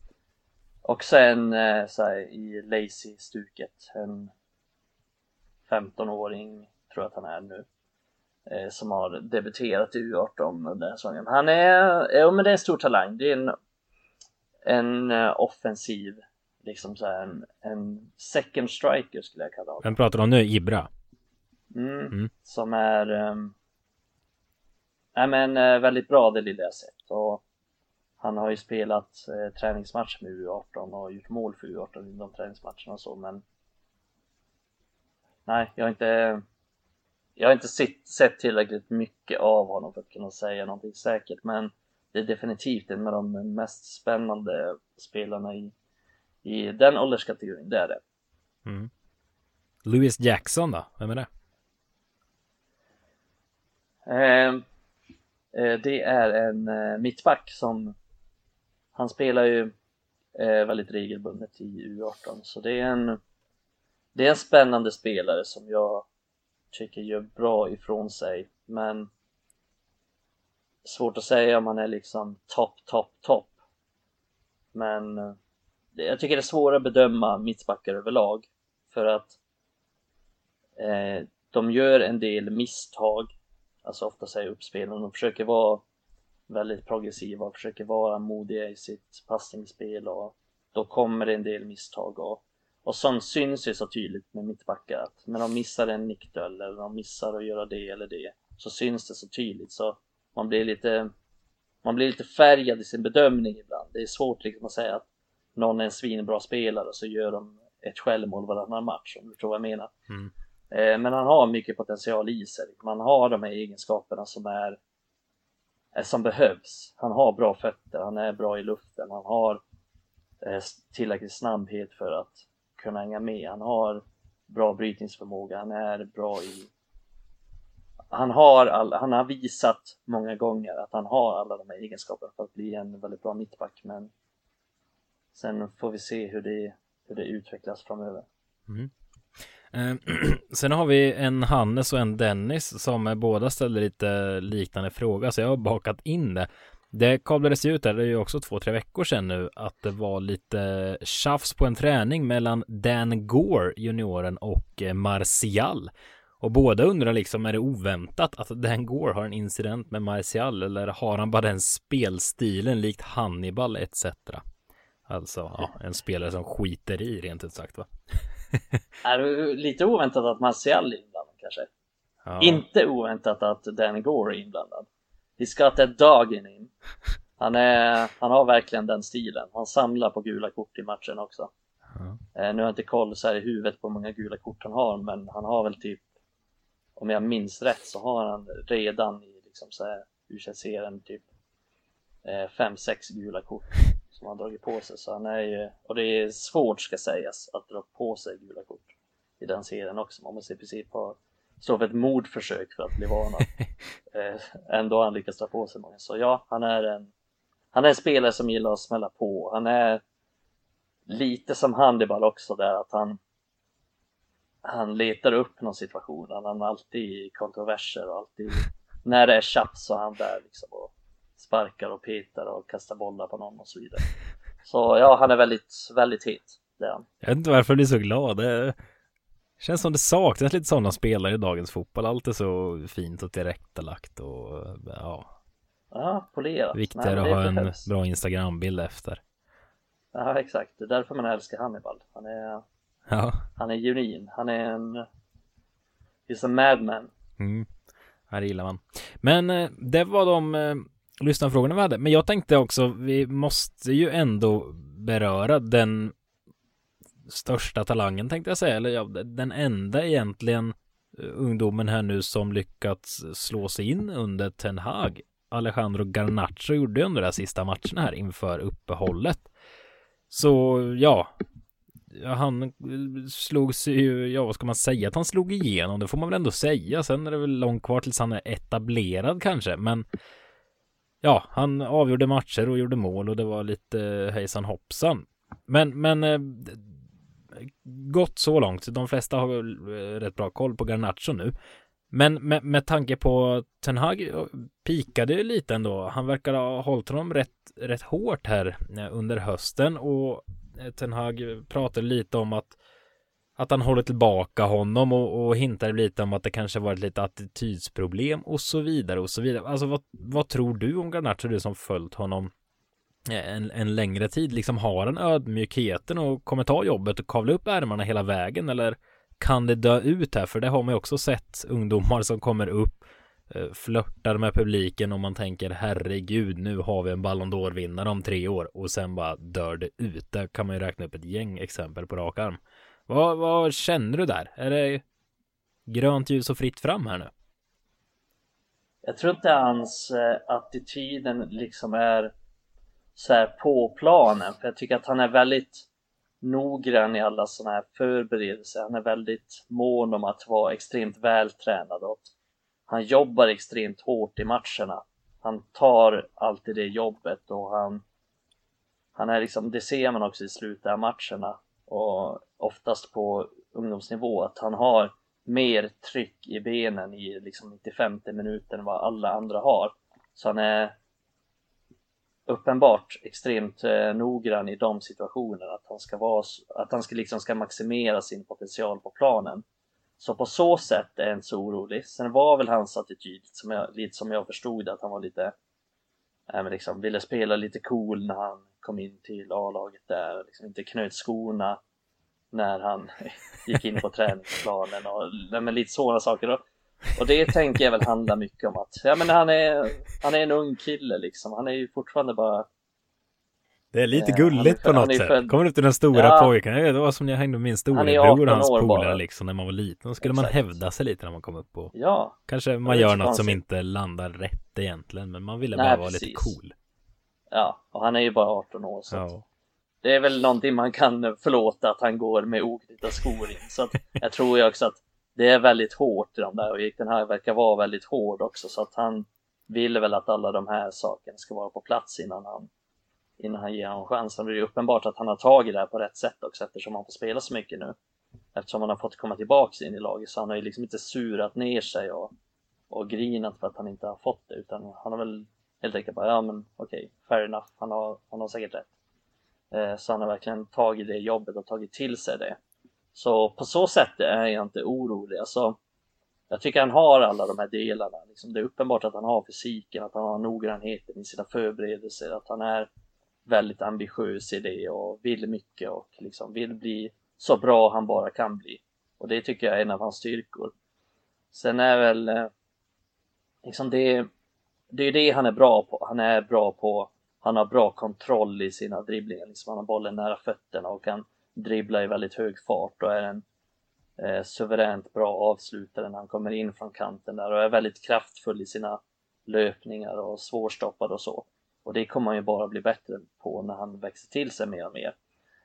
Speaker 2: Och sen eh, så här, i Lazy-stuket en 15-åring tror jag att han är nu eh, som har debuterat i U18 under säsongen. Han är, ja men det är en stor talang. Det är en, en uh, offensiv, liksom så här, en, en second striker skulle jag kalla honom.
Speaker 1: Vem pratar du om nu? Ibra?
Speaker 2: Mm, mm. Som är, um, nej men uh, väldigt bra det lilla jag sett. Och han har ju spelat uh, träningsmatch med U18 och gjort mål för U18 i de träningsmatcherna och så men Nej, jag har inte jag har inte sett, sett tillräckligt mycket av honom för att kunna säga någonting säkert, men det är definitivt en av de mest spännande spelarna i, i den ålderskategorin, det är det.
Speaker 1: Mm. Louis Jackson då, vem är det?
Speaker 2: Eh, eh, Eh, det är en eh, mittback som han spelar ju eh, väldigt regelbundet i U18 så det är en det är en spännande spelare som jag tycker gör bra ifrån sig. Men svårt att säga om han är liksom topp, topp, topp men jag tycker det är svårare att bedöma mittbackar överlag. För att eh, de gör en del misstag alltså ofta säger uppspel de försöker vara väldigt progressiva och försöker vara modiga i sitt passningsspel och då kommer det en del misstag och och sånt syns ju så tydligt med mittbackar att när de missar en nickduell eller de missar att göra det eller det så syns det så tydligt så man blir lite man blir lite färgad i sin bedömning ibland. Det är svårt liksom att säga att någon är en svinbra spelare och så gör de ett självmål varannan match om du tror vad jag menar. Mm. Eh, men han har mycket potential i sig. Man har de här egenskaperna som är, eh, som behövs. Han har bra fötter, han är bra i luften, han har eh, tillräcklig snabbhet för att kunna hänga med. Han har bra brytningsförmåga, han är bra i... Han har, all, han har visat många gånger att han har alla de här egenskaperna för att bli en väldigt bra mittback men sen får vi se hur det, hur det utvecklas framöver.
Speaker 1: Mm. Eh, sen har vi en Hannes och en Dennis som båda ställer lite liknande fråga så jag har bakat in det. Det kablades ju ut där, det är ju också två, tre veckor sedan nu, att det var lite tjafs på en träning mellan Dan Gore, junioren, och eh, Martial. Och båda undrar liksom, är det oväntat att Dan Gore har en incident med Martial eller har han bara den spelstilen likt Hannibal etc. Alltså, ja, en spelare som skiter i rent ut sagt va?
Speaker 2: är lite oväntat att Martial är inblandad kanske? Ja. Inte oväntat att Dan Gore är inblandad. Got that dog in. Han, är, han har verkligen den stilen. Han samlar på gula kort i matchen också. Ja. Eh, nu har jag inte koll så här i huvudet på hur många gula kort han har, men han har väl typ, om jag minns rätt, så har han redan i liksom så här, U21-serien typ 5-6 eh, gula kort som han dragit på sig. Så han är ju, och det är svårt ska sägas att dra på sig gula kort i den serien också. Man måste i princip ha stå för ett mordförsök för att bli varnad. eh, ändå har han lyckats dra på sig många. Så ja, han är en han är en spelare som gillar att smälla på. Han är lite som Hannibal också där att han han letar upp någon situation. Han har alltid kontroverser och alltid när det är tjafs så är han där liksom och sparkar och petar och kastar bollar på någon och så vidare. Så ja, han är väldigt, väldigt het. Det är han.
Speaker 1: Jag vet inte varför jag blir så glad. Det känns som det saknas lite sådana spelare i dagens fotboll. Allt är så fint och tillrättalagt och ja.
Speaker 2: Ja, polerat.
Speaker 1: Viktigare att ha en bra Instagram-bild efter.
Speaker 2: Ja, exakt. Det är därför man älskar Hannibal. Han är, ja. han är genuin. Han är en... He's a madman.
Speaker 1: Mm. Det gillar man. Men eh, det var de eh, lyssnarfrågorna vi hade. Men jag tänkte också, vi måste ju ändå beröra den största talangen tänkte jag säga, eller ja, den enda egentligen eh, ungdomen här nu som lyckats slå sig in under Ten Hag. Alejandro Garnacho gjorde ju under de sista matcherna här inför uppehållet. Så ja, han eh, slog sig ju, ja vad ska man säga att han slog igenom, det får man väl ändå säga. Sen är det väl långt kvar tills han är etablerad kanske, men ja, han avgjorde matcher och gjorde mål och det var lite hejsan hoppsan. Men, men eh, gått så långt. De flesta har väl eh, rätt bra koll på Garnacho nu. Men med, med tanke på Ten Hag eh, pikade ju lite ändå. Han verkar ha hållit honom rätt, rätt hårt här under hösten och Ten Hag pratade lite om att att han håller tillbaka honom och, och hintar lite om att det kanske varit lite attitydsproblem och så vidare och så vidare. Alltså vad, vad tror du om Garnacho, du som följt honom eh, en, en längre tid? Liksom har han ödmjukheten och kommer ta jobbet och kavla upp ärmarna hela vägen eller kan det dö ut här? För det har man ju också sett ungdomar som kommer upp eh, flörtar med publiken och man tänker herregud nu har vi en Ballon d'Or vinnare om tre år och sen bara dör det ut. Där kan man ju räkna upp ett gäng exempel på rak arm. Vad, vad känner du där? Är det grönt ljus och fritt fram här nu?
Speaker 2: Jag tror inte hans eh, attityden liksom är så här på planen, för jag tycker att han är väldigt noggrann i alla sådana här förberedelser. Han är väldigt mån om att vara extremt vältränad och han jobbar extremt hårt i matcherna. Han tar alltid det jobbet och han, han är liksom, det ser man också i slutet av matcherna och oftast på ungdomsnivå att han har mer tryck i benen i liksom 95 minuter än vad alla andra har. Så han är uppenbart extremt eh, noggrann i de situationerna, att han ska vara, att han ska liksom ska maximera sin potential på planen. Så på så sätt är jag inte så orolig. Sen var väl hans attityd, som jag, lite som jag förstod att han var lite, eh, liksom, ville spela lite cool när han kom in till A-laget där, liksom inte knöt skorna när han gick in på träningsplanen och men lite sådana saker. Och, och det tänker jag väl handlar mycket om att, ja men han är, han är en ung kille liksom, han är ju fortfarande bara
Speaker 1: det är lite gulligt på något sätt. Född... Kommer upp till den stora ja, pojken. Det var som när jag hängde med min storebror och hans polare liksom när man var liten. Då skulle Exakt. man hävda sig lite när man kom upp och
Speaker 2: ja,
Speaker 1: kanske man gör något som inte landar rätt egentligen. Men man ville Nej, bara vara precis. lite cool.
Speaker 2: Ja, och han är ju bara 18 år så ja. det är väl någonting man kan förlåta att han går med oknytta skor in. Så att jag tror ju också att det är väldigt hårt i de där och den här verkar vara väldigt hård också så att han vill väl att alla de här sakerna ska vara på plats innan han innan han ger honom chansen. Det är uppenbart att han har tagit det här på rätt sätt också eftersom han får spela så mycket nu. Eftersom han har fått komma tillbaks in i laget så han har ju liksom inte surat ner sig och, och grinat för att han inte har fått det utan han har väl helt enkelt bara, ja men okej, fair enough, han har, han har säkert rätt. Eh, så han har verkligen tagit det jobbet och tagit till sig det. Så på så sätt är jag inte orolig. Alltså, jag tycker han har alla de här delarna. Liksom, det är uppenbart att han har fysiken, att han har noggrannheten i sina förberedelser, att han är väldigt ambitiös i det och vill mycket och liksom vill bli så bra han bara kan bli. Och det tycker jag är en av hans styrkor. Sen är väl eh, liksom det, det är det han är bra på. Han är bra på, han har bra kontroll i sina dribblingar, liksom han har bollen nära fötterna och kan dribbla i väldigt hög fart och är en eh, suveränt bra avslutare när han kommer in från kanten där och är väldigt kraftfull i sina löpningar och svårstoppad och så. Och det kommer han ju bara bli bättre på när han växer till sig mer och mer.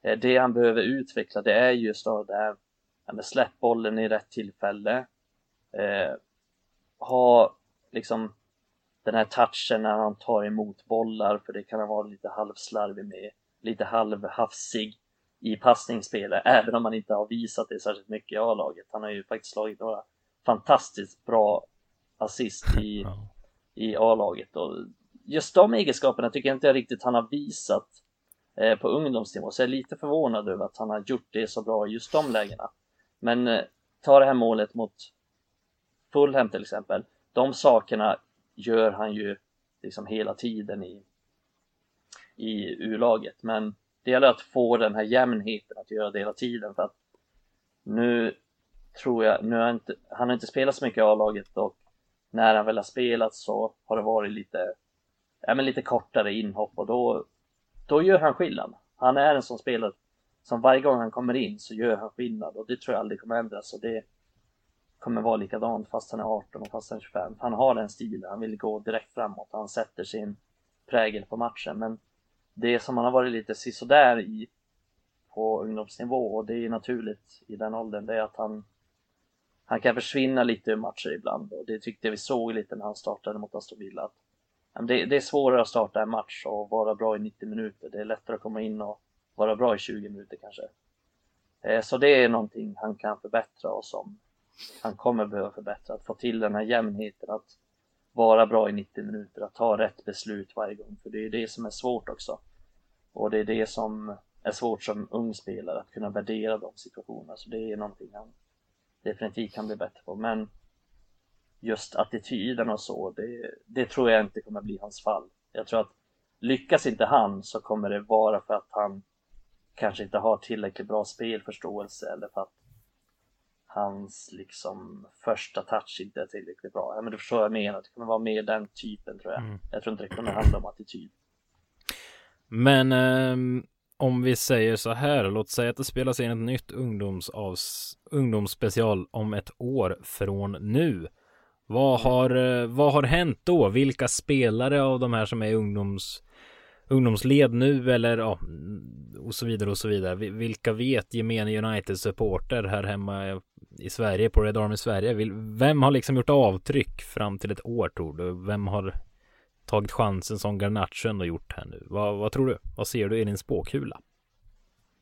Speaker 2: Eh, det han behöver utveckla det är just då det här med släpp bollen i rätt tillfälle. Eh, ha liksom den här touchen när han tar emot bollar för det kan han vara lite halvslarvig med, lite halvhafsig i passningsspelet, även om han inte har visat det särskilt mycket i A-laget. Han har ju faktiskt slagit några fantastiskt bra assist i, i A-laget och just de egenskaperna tycker jag inte riktigt han har visat eh, på ungdomsnivå, så jag är lite förvånad över att han har gjort det så bra i just de lägena. Men eh, ta det här målet mot Fulham till exempel, de sakerna gör han ju liksom hela tiden i, i U-laget, men det gäller att få den här jämnheten att göra det hela tiden för att nu tror jag, nu har inte, han har inte spelat så mycket i A-laget och när han väl har spelat så har det varit lite, ja men lite kortare inhopp och då, då gör han skillnad. Han är en sån spelare som varje gång han kommer in så gör han skillnad och det tror jag aldrig kommer ändras och det kommer vara likadant fast han är 18 och fast han är 25. Han har den stilen, han vill gå direkt framåt, han sätter sin prägel på matchen men det som han har varit lite sisådär i på ungdomsnivå och det är naturligt i den åldern, det är att han han kan försvinna lite ur matcher ibland och det tyckte vi såg lite när han startade mot Aston Villa. Att, det, det är svårare att starta en match och vara bra i 90 minuter. Det är lättare att komma in och vara bra i 20 minuter kanske. Eh, så det är någonting han kan förbättra och som han kommer behöva förbättra. Att få till den här jämnheten, att vara bra i 90 minuter, att ta rätt beslut varje gång. För det är det som är svårt också. Och det är det som är svårt som ung spelare, att kunna värdera de situationerna. Så det är någonting han definitivt kan bli bättre på. Men just attityden och så, det, det tror jag inte kommer bli hans fall. Jag tror att lyckas inte han så kommer det vara för att han kanske inte har tillräckligt bra spelförståelse eller för att hans liksom första touch inte är tillräckligt bra. Ja, men du förstår vad jag menar, det kommer vara mer den typen tror jag. Mm. Jag tror inte det kommer handla om attityd.
Speaker 1: Men eh, om vi säger så här, låt säga att det spelas in ett nytt ungdomsavs ungdomsspecial om ett år från nu. Vad har, eh, vad har hänt då? Vilka spelare av de här som är ungdoms ungdomsled nu eller ja, och så vidare och så vidare. Vilka vet gemene United-supporter här hemma i Sverige, på Red Army Sverige? Vem har liksom gjort avtryck fram till ett år tror du? Vem har tagit chansen som Garnacho ändå gjort här nu? Vad, vad tror du? Vad ser du i din spåkula?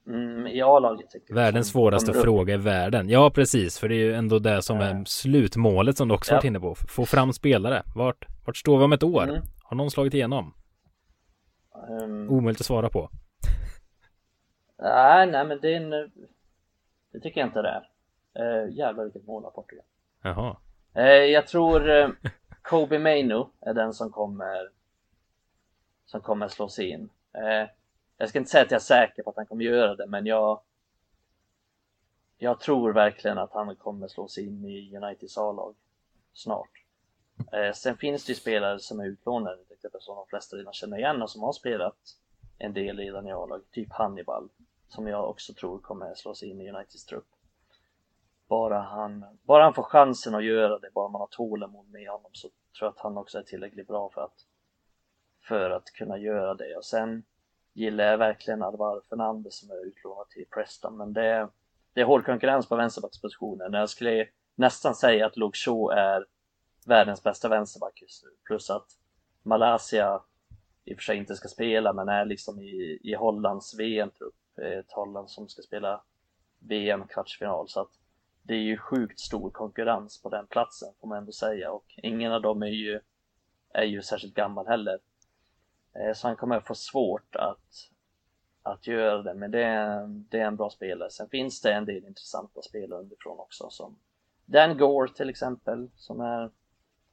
Speaker 2: Mm, I A-laget
Speaker 1: Världens svåraste fråga i världen. Ja, precis, för det är ju ändå det som är slutmålet som du också ja. varit inne på. Få fram spelare. Vart, vart står vi om ett år? Mm. Har någon slagit igenom? Um, Omöjligt att svara på.
Speaker 2: Nej, nej men det är en... Det tycker jag inte det är. Uh, jävlar vilket mål av Portugal.
Speaker 1: Jaha.
Speaker 2: Uh, jag tror uh, Kobe Mainu är den som kommer som kommer slås in. Uh, jag ska inte säga att jag är säker på att han kommer göra det, men jag jag tror verkligen att han kommer slås in i Uniteds A-lag snart. Sen finns det ju spelare som är utlånade, till som de flesta redan känner igen och som har spelat en del redan i A-lag, typ Hannibal, som jag också tror kommer slås in i Uniteds trupp. Bara han, bara han får chansen att göra det, bara man har tålamod med honom så tror jag att han också är tillräckligt bra för att, för att kunna göra det. Och sen gillar jag verkligen Alvaro Fernandez som är utlånad till Preston, men det, det är hård konkurrens på vänsterbackspositionen. Jag skulle nästan säga att Luke Shaw är världens bästa vänsterback just nu. Plus att Malaysia i och för sig inte ska spela men är liksom i, i Hollands VM-trupp. Ett Holland som ska spela VM-kvartsfinal så att det är ju sjukt stor konkurrens på den platsen får man ändå säga och ingen av dem är ju, är ju särskilt gammal heller. Eh, så han kommer få svårt att, att göra det, men det är, det är en bra spelare. Sen finns det en del intressanta spelare underifrån också som Dan Gore till exempel som är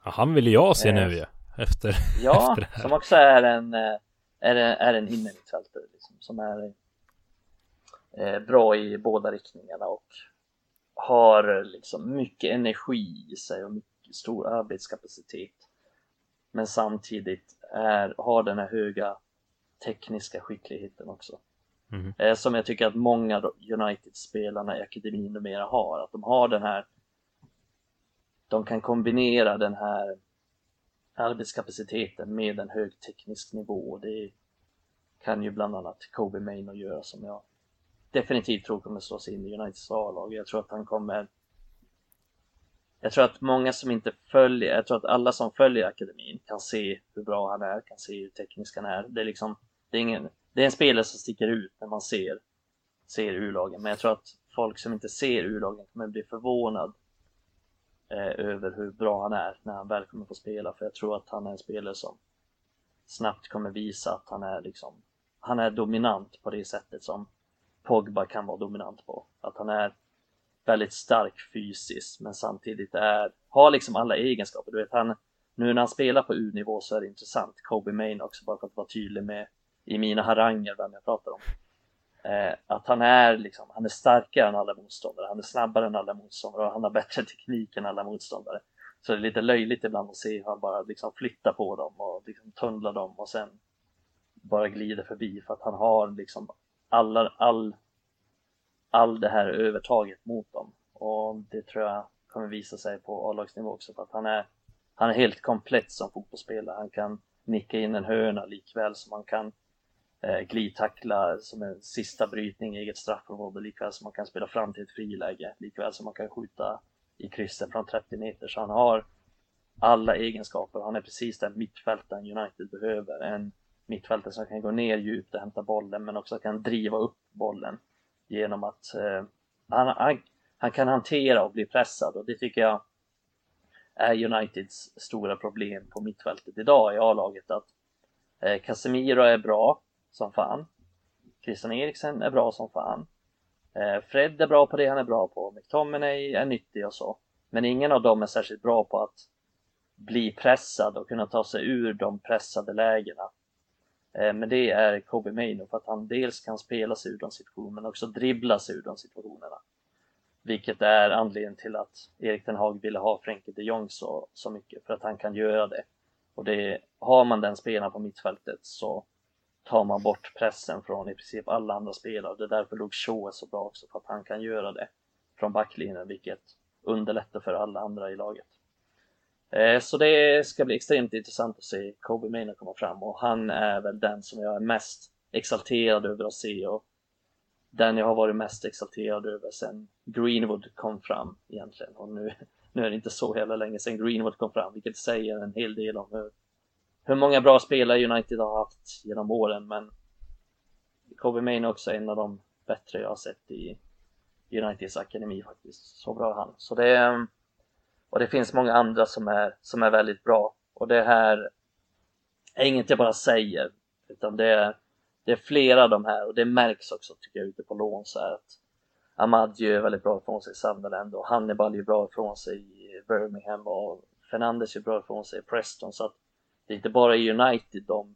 Speaker 1: Ja, han vill jag se nu ju. Efter,
Speaker 2: ja,
Speaker 1: efter
Speaker 2: som också är en, eh, är en, är en innermittfältare liksom, som är eh, bra i båda riktningarna och har liksom mycket energi i sig och mycket stor arbetskapacitet. Men samtidigt är, har den här höga tekniska skickligheten också. Mm. Som jag tycker att många United-spelarna i akademin numera har, att de har den här de kan kombinera den här arbetskapaciteten med en hög teknisk nivå. Det kan ju bland annat Kobe Maynor göra som jag definitivt tror kommer slå sig in i Uniteds A-lag. Jag tror att han kommer jag tror att många som inte följer, jag tror att alla som följer akademin kan se hur bra han är, kan se hur teknisk han är. Det är liksom, det är ingen, det är en spelare som sticker ut när man ser, ser U-lagen, men jag tror att folk som inte ser U-lagen kommer bli förvånad eh, över hur bra han är när han väl kommer få spela, för jag tror att han är en spelare som snabbt kommer visa att han är liksom, han är dominant på det sättet som Pogba kan vara dominant på. Att han är väldigt stark fysiskt men samtidigt är, har liksom alla egenskaper. Du vet, han, nu när han spelar på U-nivå så är det intressant. Kobe Main också, bara för att vara tydlig med i mina haranger vem jag pratar om. Eh, att han är liksom, han är starkare än alla motståndare, han är snabbare än alla motståndare och han har bättre teknik än alla motståndare. Så det är lite löjligt ibland att se hur han bara liksom flyttar på dem och liksom tunnlar dem och sen bara glider förbi för att han har liksom alla, all, all det här övertaget mot dem. Och det tror jag kommer visa sig på A-lagsnivå också för att han är, han är helt komplett som fotbollsspelare. Han kan nicka in en hörna likväl som han kan Eh, glidtackla som en sista brytning i eget straffområde likväl som man kan spela fram till ett friläge likväl som man kan skjuta i krysset från 30 meter så han har alla egenskaper. Han är precis den mittfältaren United behöver. En mittfältare som kan gå ner djupt och hämta bollen men också kan driva upp bollen genom att eh, han, han, han, kan hantera och bli pressad och det tycker jag är Uniteds stora problem på mittfältet idag i A-laget att eh, Casemiro är bra som fan. Christian Eriksen är bra som fan. Eh, Fred är bra på det han är bra på. McTominay är nyttig och så. Men ingen av dem är särskilt bra på att bli pressad och kunna ta sig ur de pressade lägena. Eh, men det är Kobe Maino för att han dels kan spela sig ur de situationerna men också dribbla sig ur de situationerna. Vilket är anledningen till att Erik Den Hag ville ha Frenkie de Jong så, så mycket, för att han kan göra det. Och det, har man den spelaren på mittfältet så tar man bort pressen från i princip alla andra spelare. Det är därför Luke Shaw är så bra också, för att han kan göra det från backlinjen, vilket underlättar för alla andra i laget. Eh, så det ska bli extremt intressant att se Kobe Maynard komma fram och han är väl den som jag är mest exalterad över att se och den jag har varit mest exalterad över sen Greenwood kom fram egentligen och nu, nu är det inte så hela länge sedan Greenwood kom fram vilket säger en hel del om hur, hur många bra spelare United har haft genom åren men Kobe är också en av de bättre jag har sett i Uniteds akademi faktiskt, så bra är han. Så det är och det finns många andra som är, som är väldigt bra. Och det här är inget jag bara säger, utan det är, det är flera av de här och det märks också tycker jag ute på lån så här att Amadju är väldigt bra ifrån sig i Sunderland och Hannibal är bra ifrån sig i Birmingham och Fernandes är bra ifrån sig i Preston så att det är inte bara i United de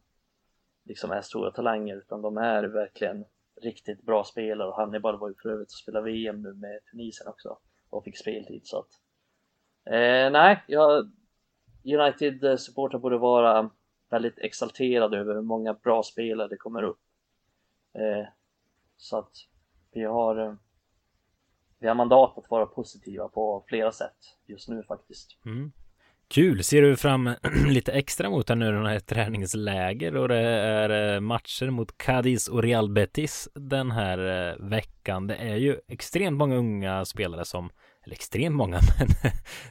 Speaker 2: liksom är stora talanger utan de är verkligen riktigt bra spelare och Hannibal var ju för övrigt och spelade VM nu med Tunisien också och fick speltid så att Eh, nej, jag, United-supportrar eh, borde vara väldigt exalterade över hur många bra spelare det kommer upp. Eh, så att vi har, eh, vi har mandat att vara positiva på flera sätt just nu faktiskt.
Speaker 1: Mm. Kul! Ser du fram lite extra mot här nu den här träningsläger och det är eh, matcher mot Cadiz och Real Betis den här eh, veckan. Det är ju extremt många unga spelare som eller extremt många, men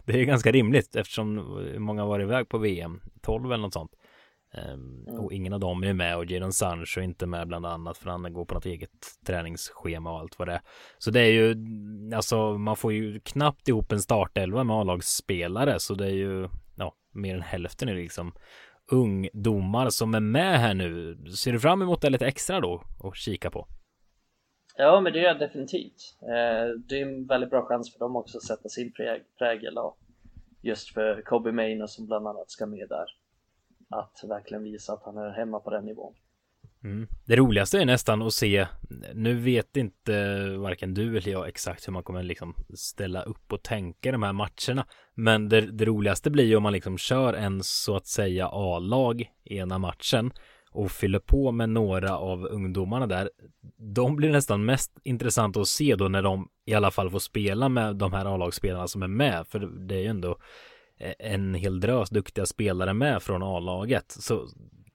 Speaker 1: det är ju ganska rimligt eftersom många var iväg på VM, 12 eller något sånt. Um, och ingen av dem är med och Jadon Sancho är inte med bland annat för han går på något eget träningsschema och allt vad det är. Så det är ju, alltså man får ju knappt ihop en startelva med A-lagsspelare så det är ju, ja, mer än hälften är liksom ungdomar som är med här nu. Ser du fram emot det lite extra då och kika på?
Speaker 2: Ja, men det gör jag definitivt. Eh, det är en väldigt bra chans för dem också att sätta sin prägel och just för Kobe Maynard som bland annat ska med där. Att verkligen visa att han är hemma på den nivån.
Speaker 1: Mm. Det roligaste är nästan att se, nu vet inte varken du eller jag exakt hur man kommer liksom ställa upp och tänka de här matcherna. Men det, det roligaste blir ju om man liksom kör en så att säga A-lag ena matchen och fyller på med några av ungdomarna där. De blir nästan mest intressanta att se då när de i alla fall får spela med de här A-lagsspelarna som är med. För det är ju ändå Eh, en hel drös duktiga spelare med från A-laget. Så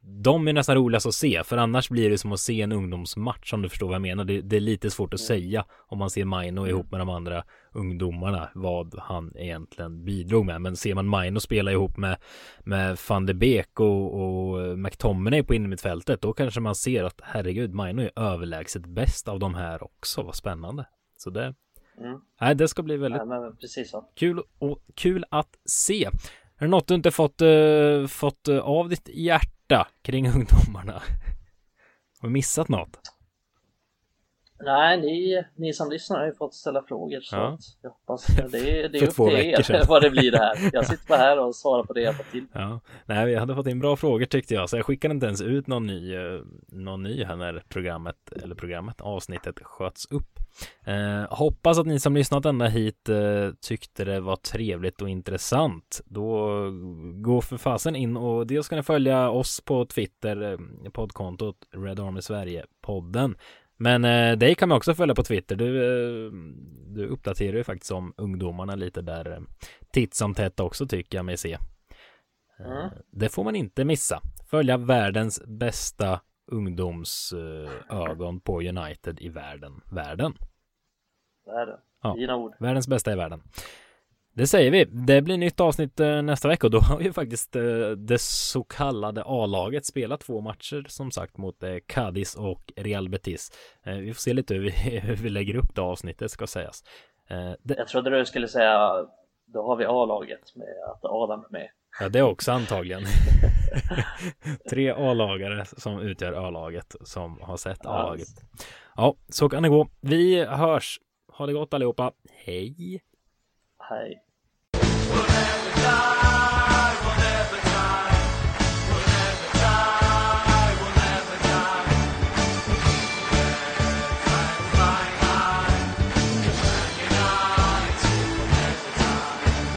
Speaker 1: de är nästan roligast att se, för annars blir det som att se en ungdomsmatch om du förstår vad jag menar. Det, det är lite svårt att säga om man ser Maino ihop med de andra ungdomarna vad han egentligen bidrog med. Men ser man Maino spela ihop med, med van de Beek och, och McTominay på innermittfältet, då kanske man ser att herregud, Maino är överlägset bäst av de här också. Vad spännande. Så det, mm. nej, det ska bli väldigt
Speaker 2: ja, precis så.
Speaker 1: kul och kul att se. Är det något du inte fått, uh, fått uh, av ditt hjärta kring ungdomarna? Har vi missat något?
Speaker 2: Nej, ni, ni som lyssnar har ju fått ställa frågor så ja. jag hoppas det, det, är upp till er vad det blir det här. Jag sitter bara här och svarar på det jag fått till.
Speaker 1: Ja, nej, vi hade fått in bra frågor tyckte jag, så jag skickade inte ens ut någon ny, eh, någon ny här när programmet, eller programmet, avsnittet sköts upp. Eh, hoppas att ni som lyssnat ända hit eh, tyckte det var trevligt och intressant. Då gå för fasen in och dels ska ni följa oss på Twitter, eh, poddkontot Red Army Sverige podden. Men eh, dig kan man också följa på Twitter. Du, eh, du uppdaterar ju faktiskt om ungdomarna lite där eh, titt som tätt också tycker jag mig se. Eh, mm. Det får man inte missa. Följa världens bästa ungdomsögon på United i världen. Världen.
Speaker 2: Världen. Ja, Dina ord.
Speaker 1: Världens bästa i världen. Det säger vi. Det blir nytt avsnitt eh, nästa vecka och då har ju faktiskt eh, det så kallade A-laget spelat två matcher som sagt mot eh, Cadiz och Real Betis. Vi får se lite hur vi, hur vi lägger upp det avsnittet ska sägas.
Speaker 2: Det... Jag trodde du skulle säga då har vi A-laget med att Adam är med.
Speaker 1: Ja, det också antagligen. Tre A-lagare som utgör A-laget som har sett A-laget. Ja, så kan det gå. Vi hörs. Ha det gott allihopa. Hej!
Speaker 2: Hej!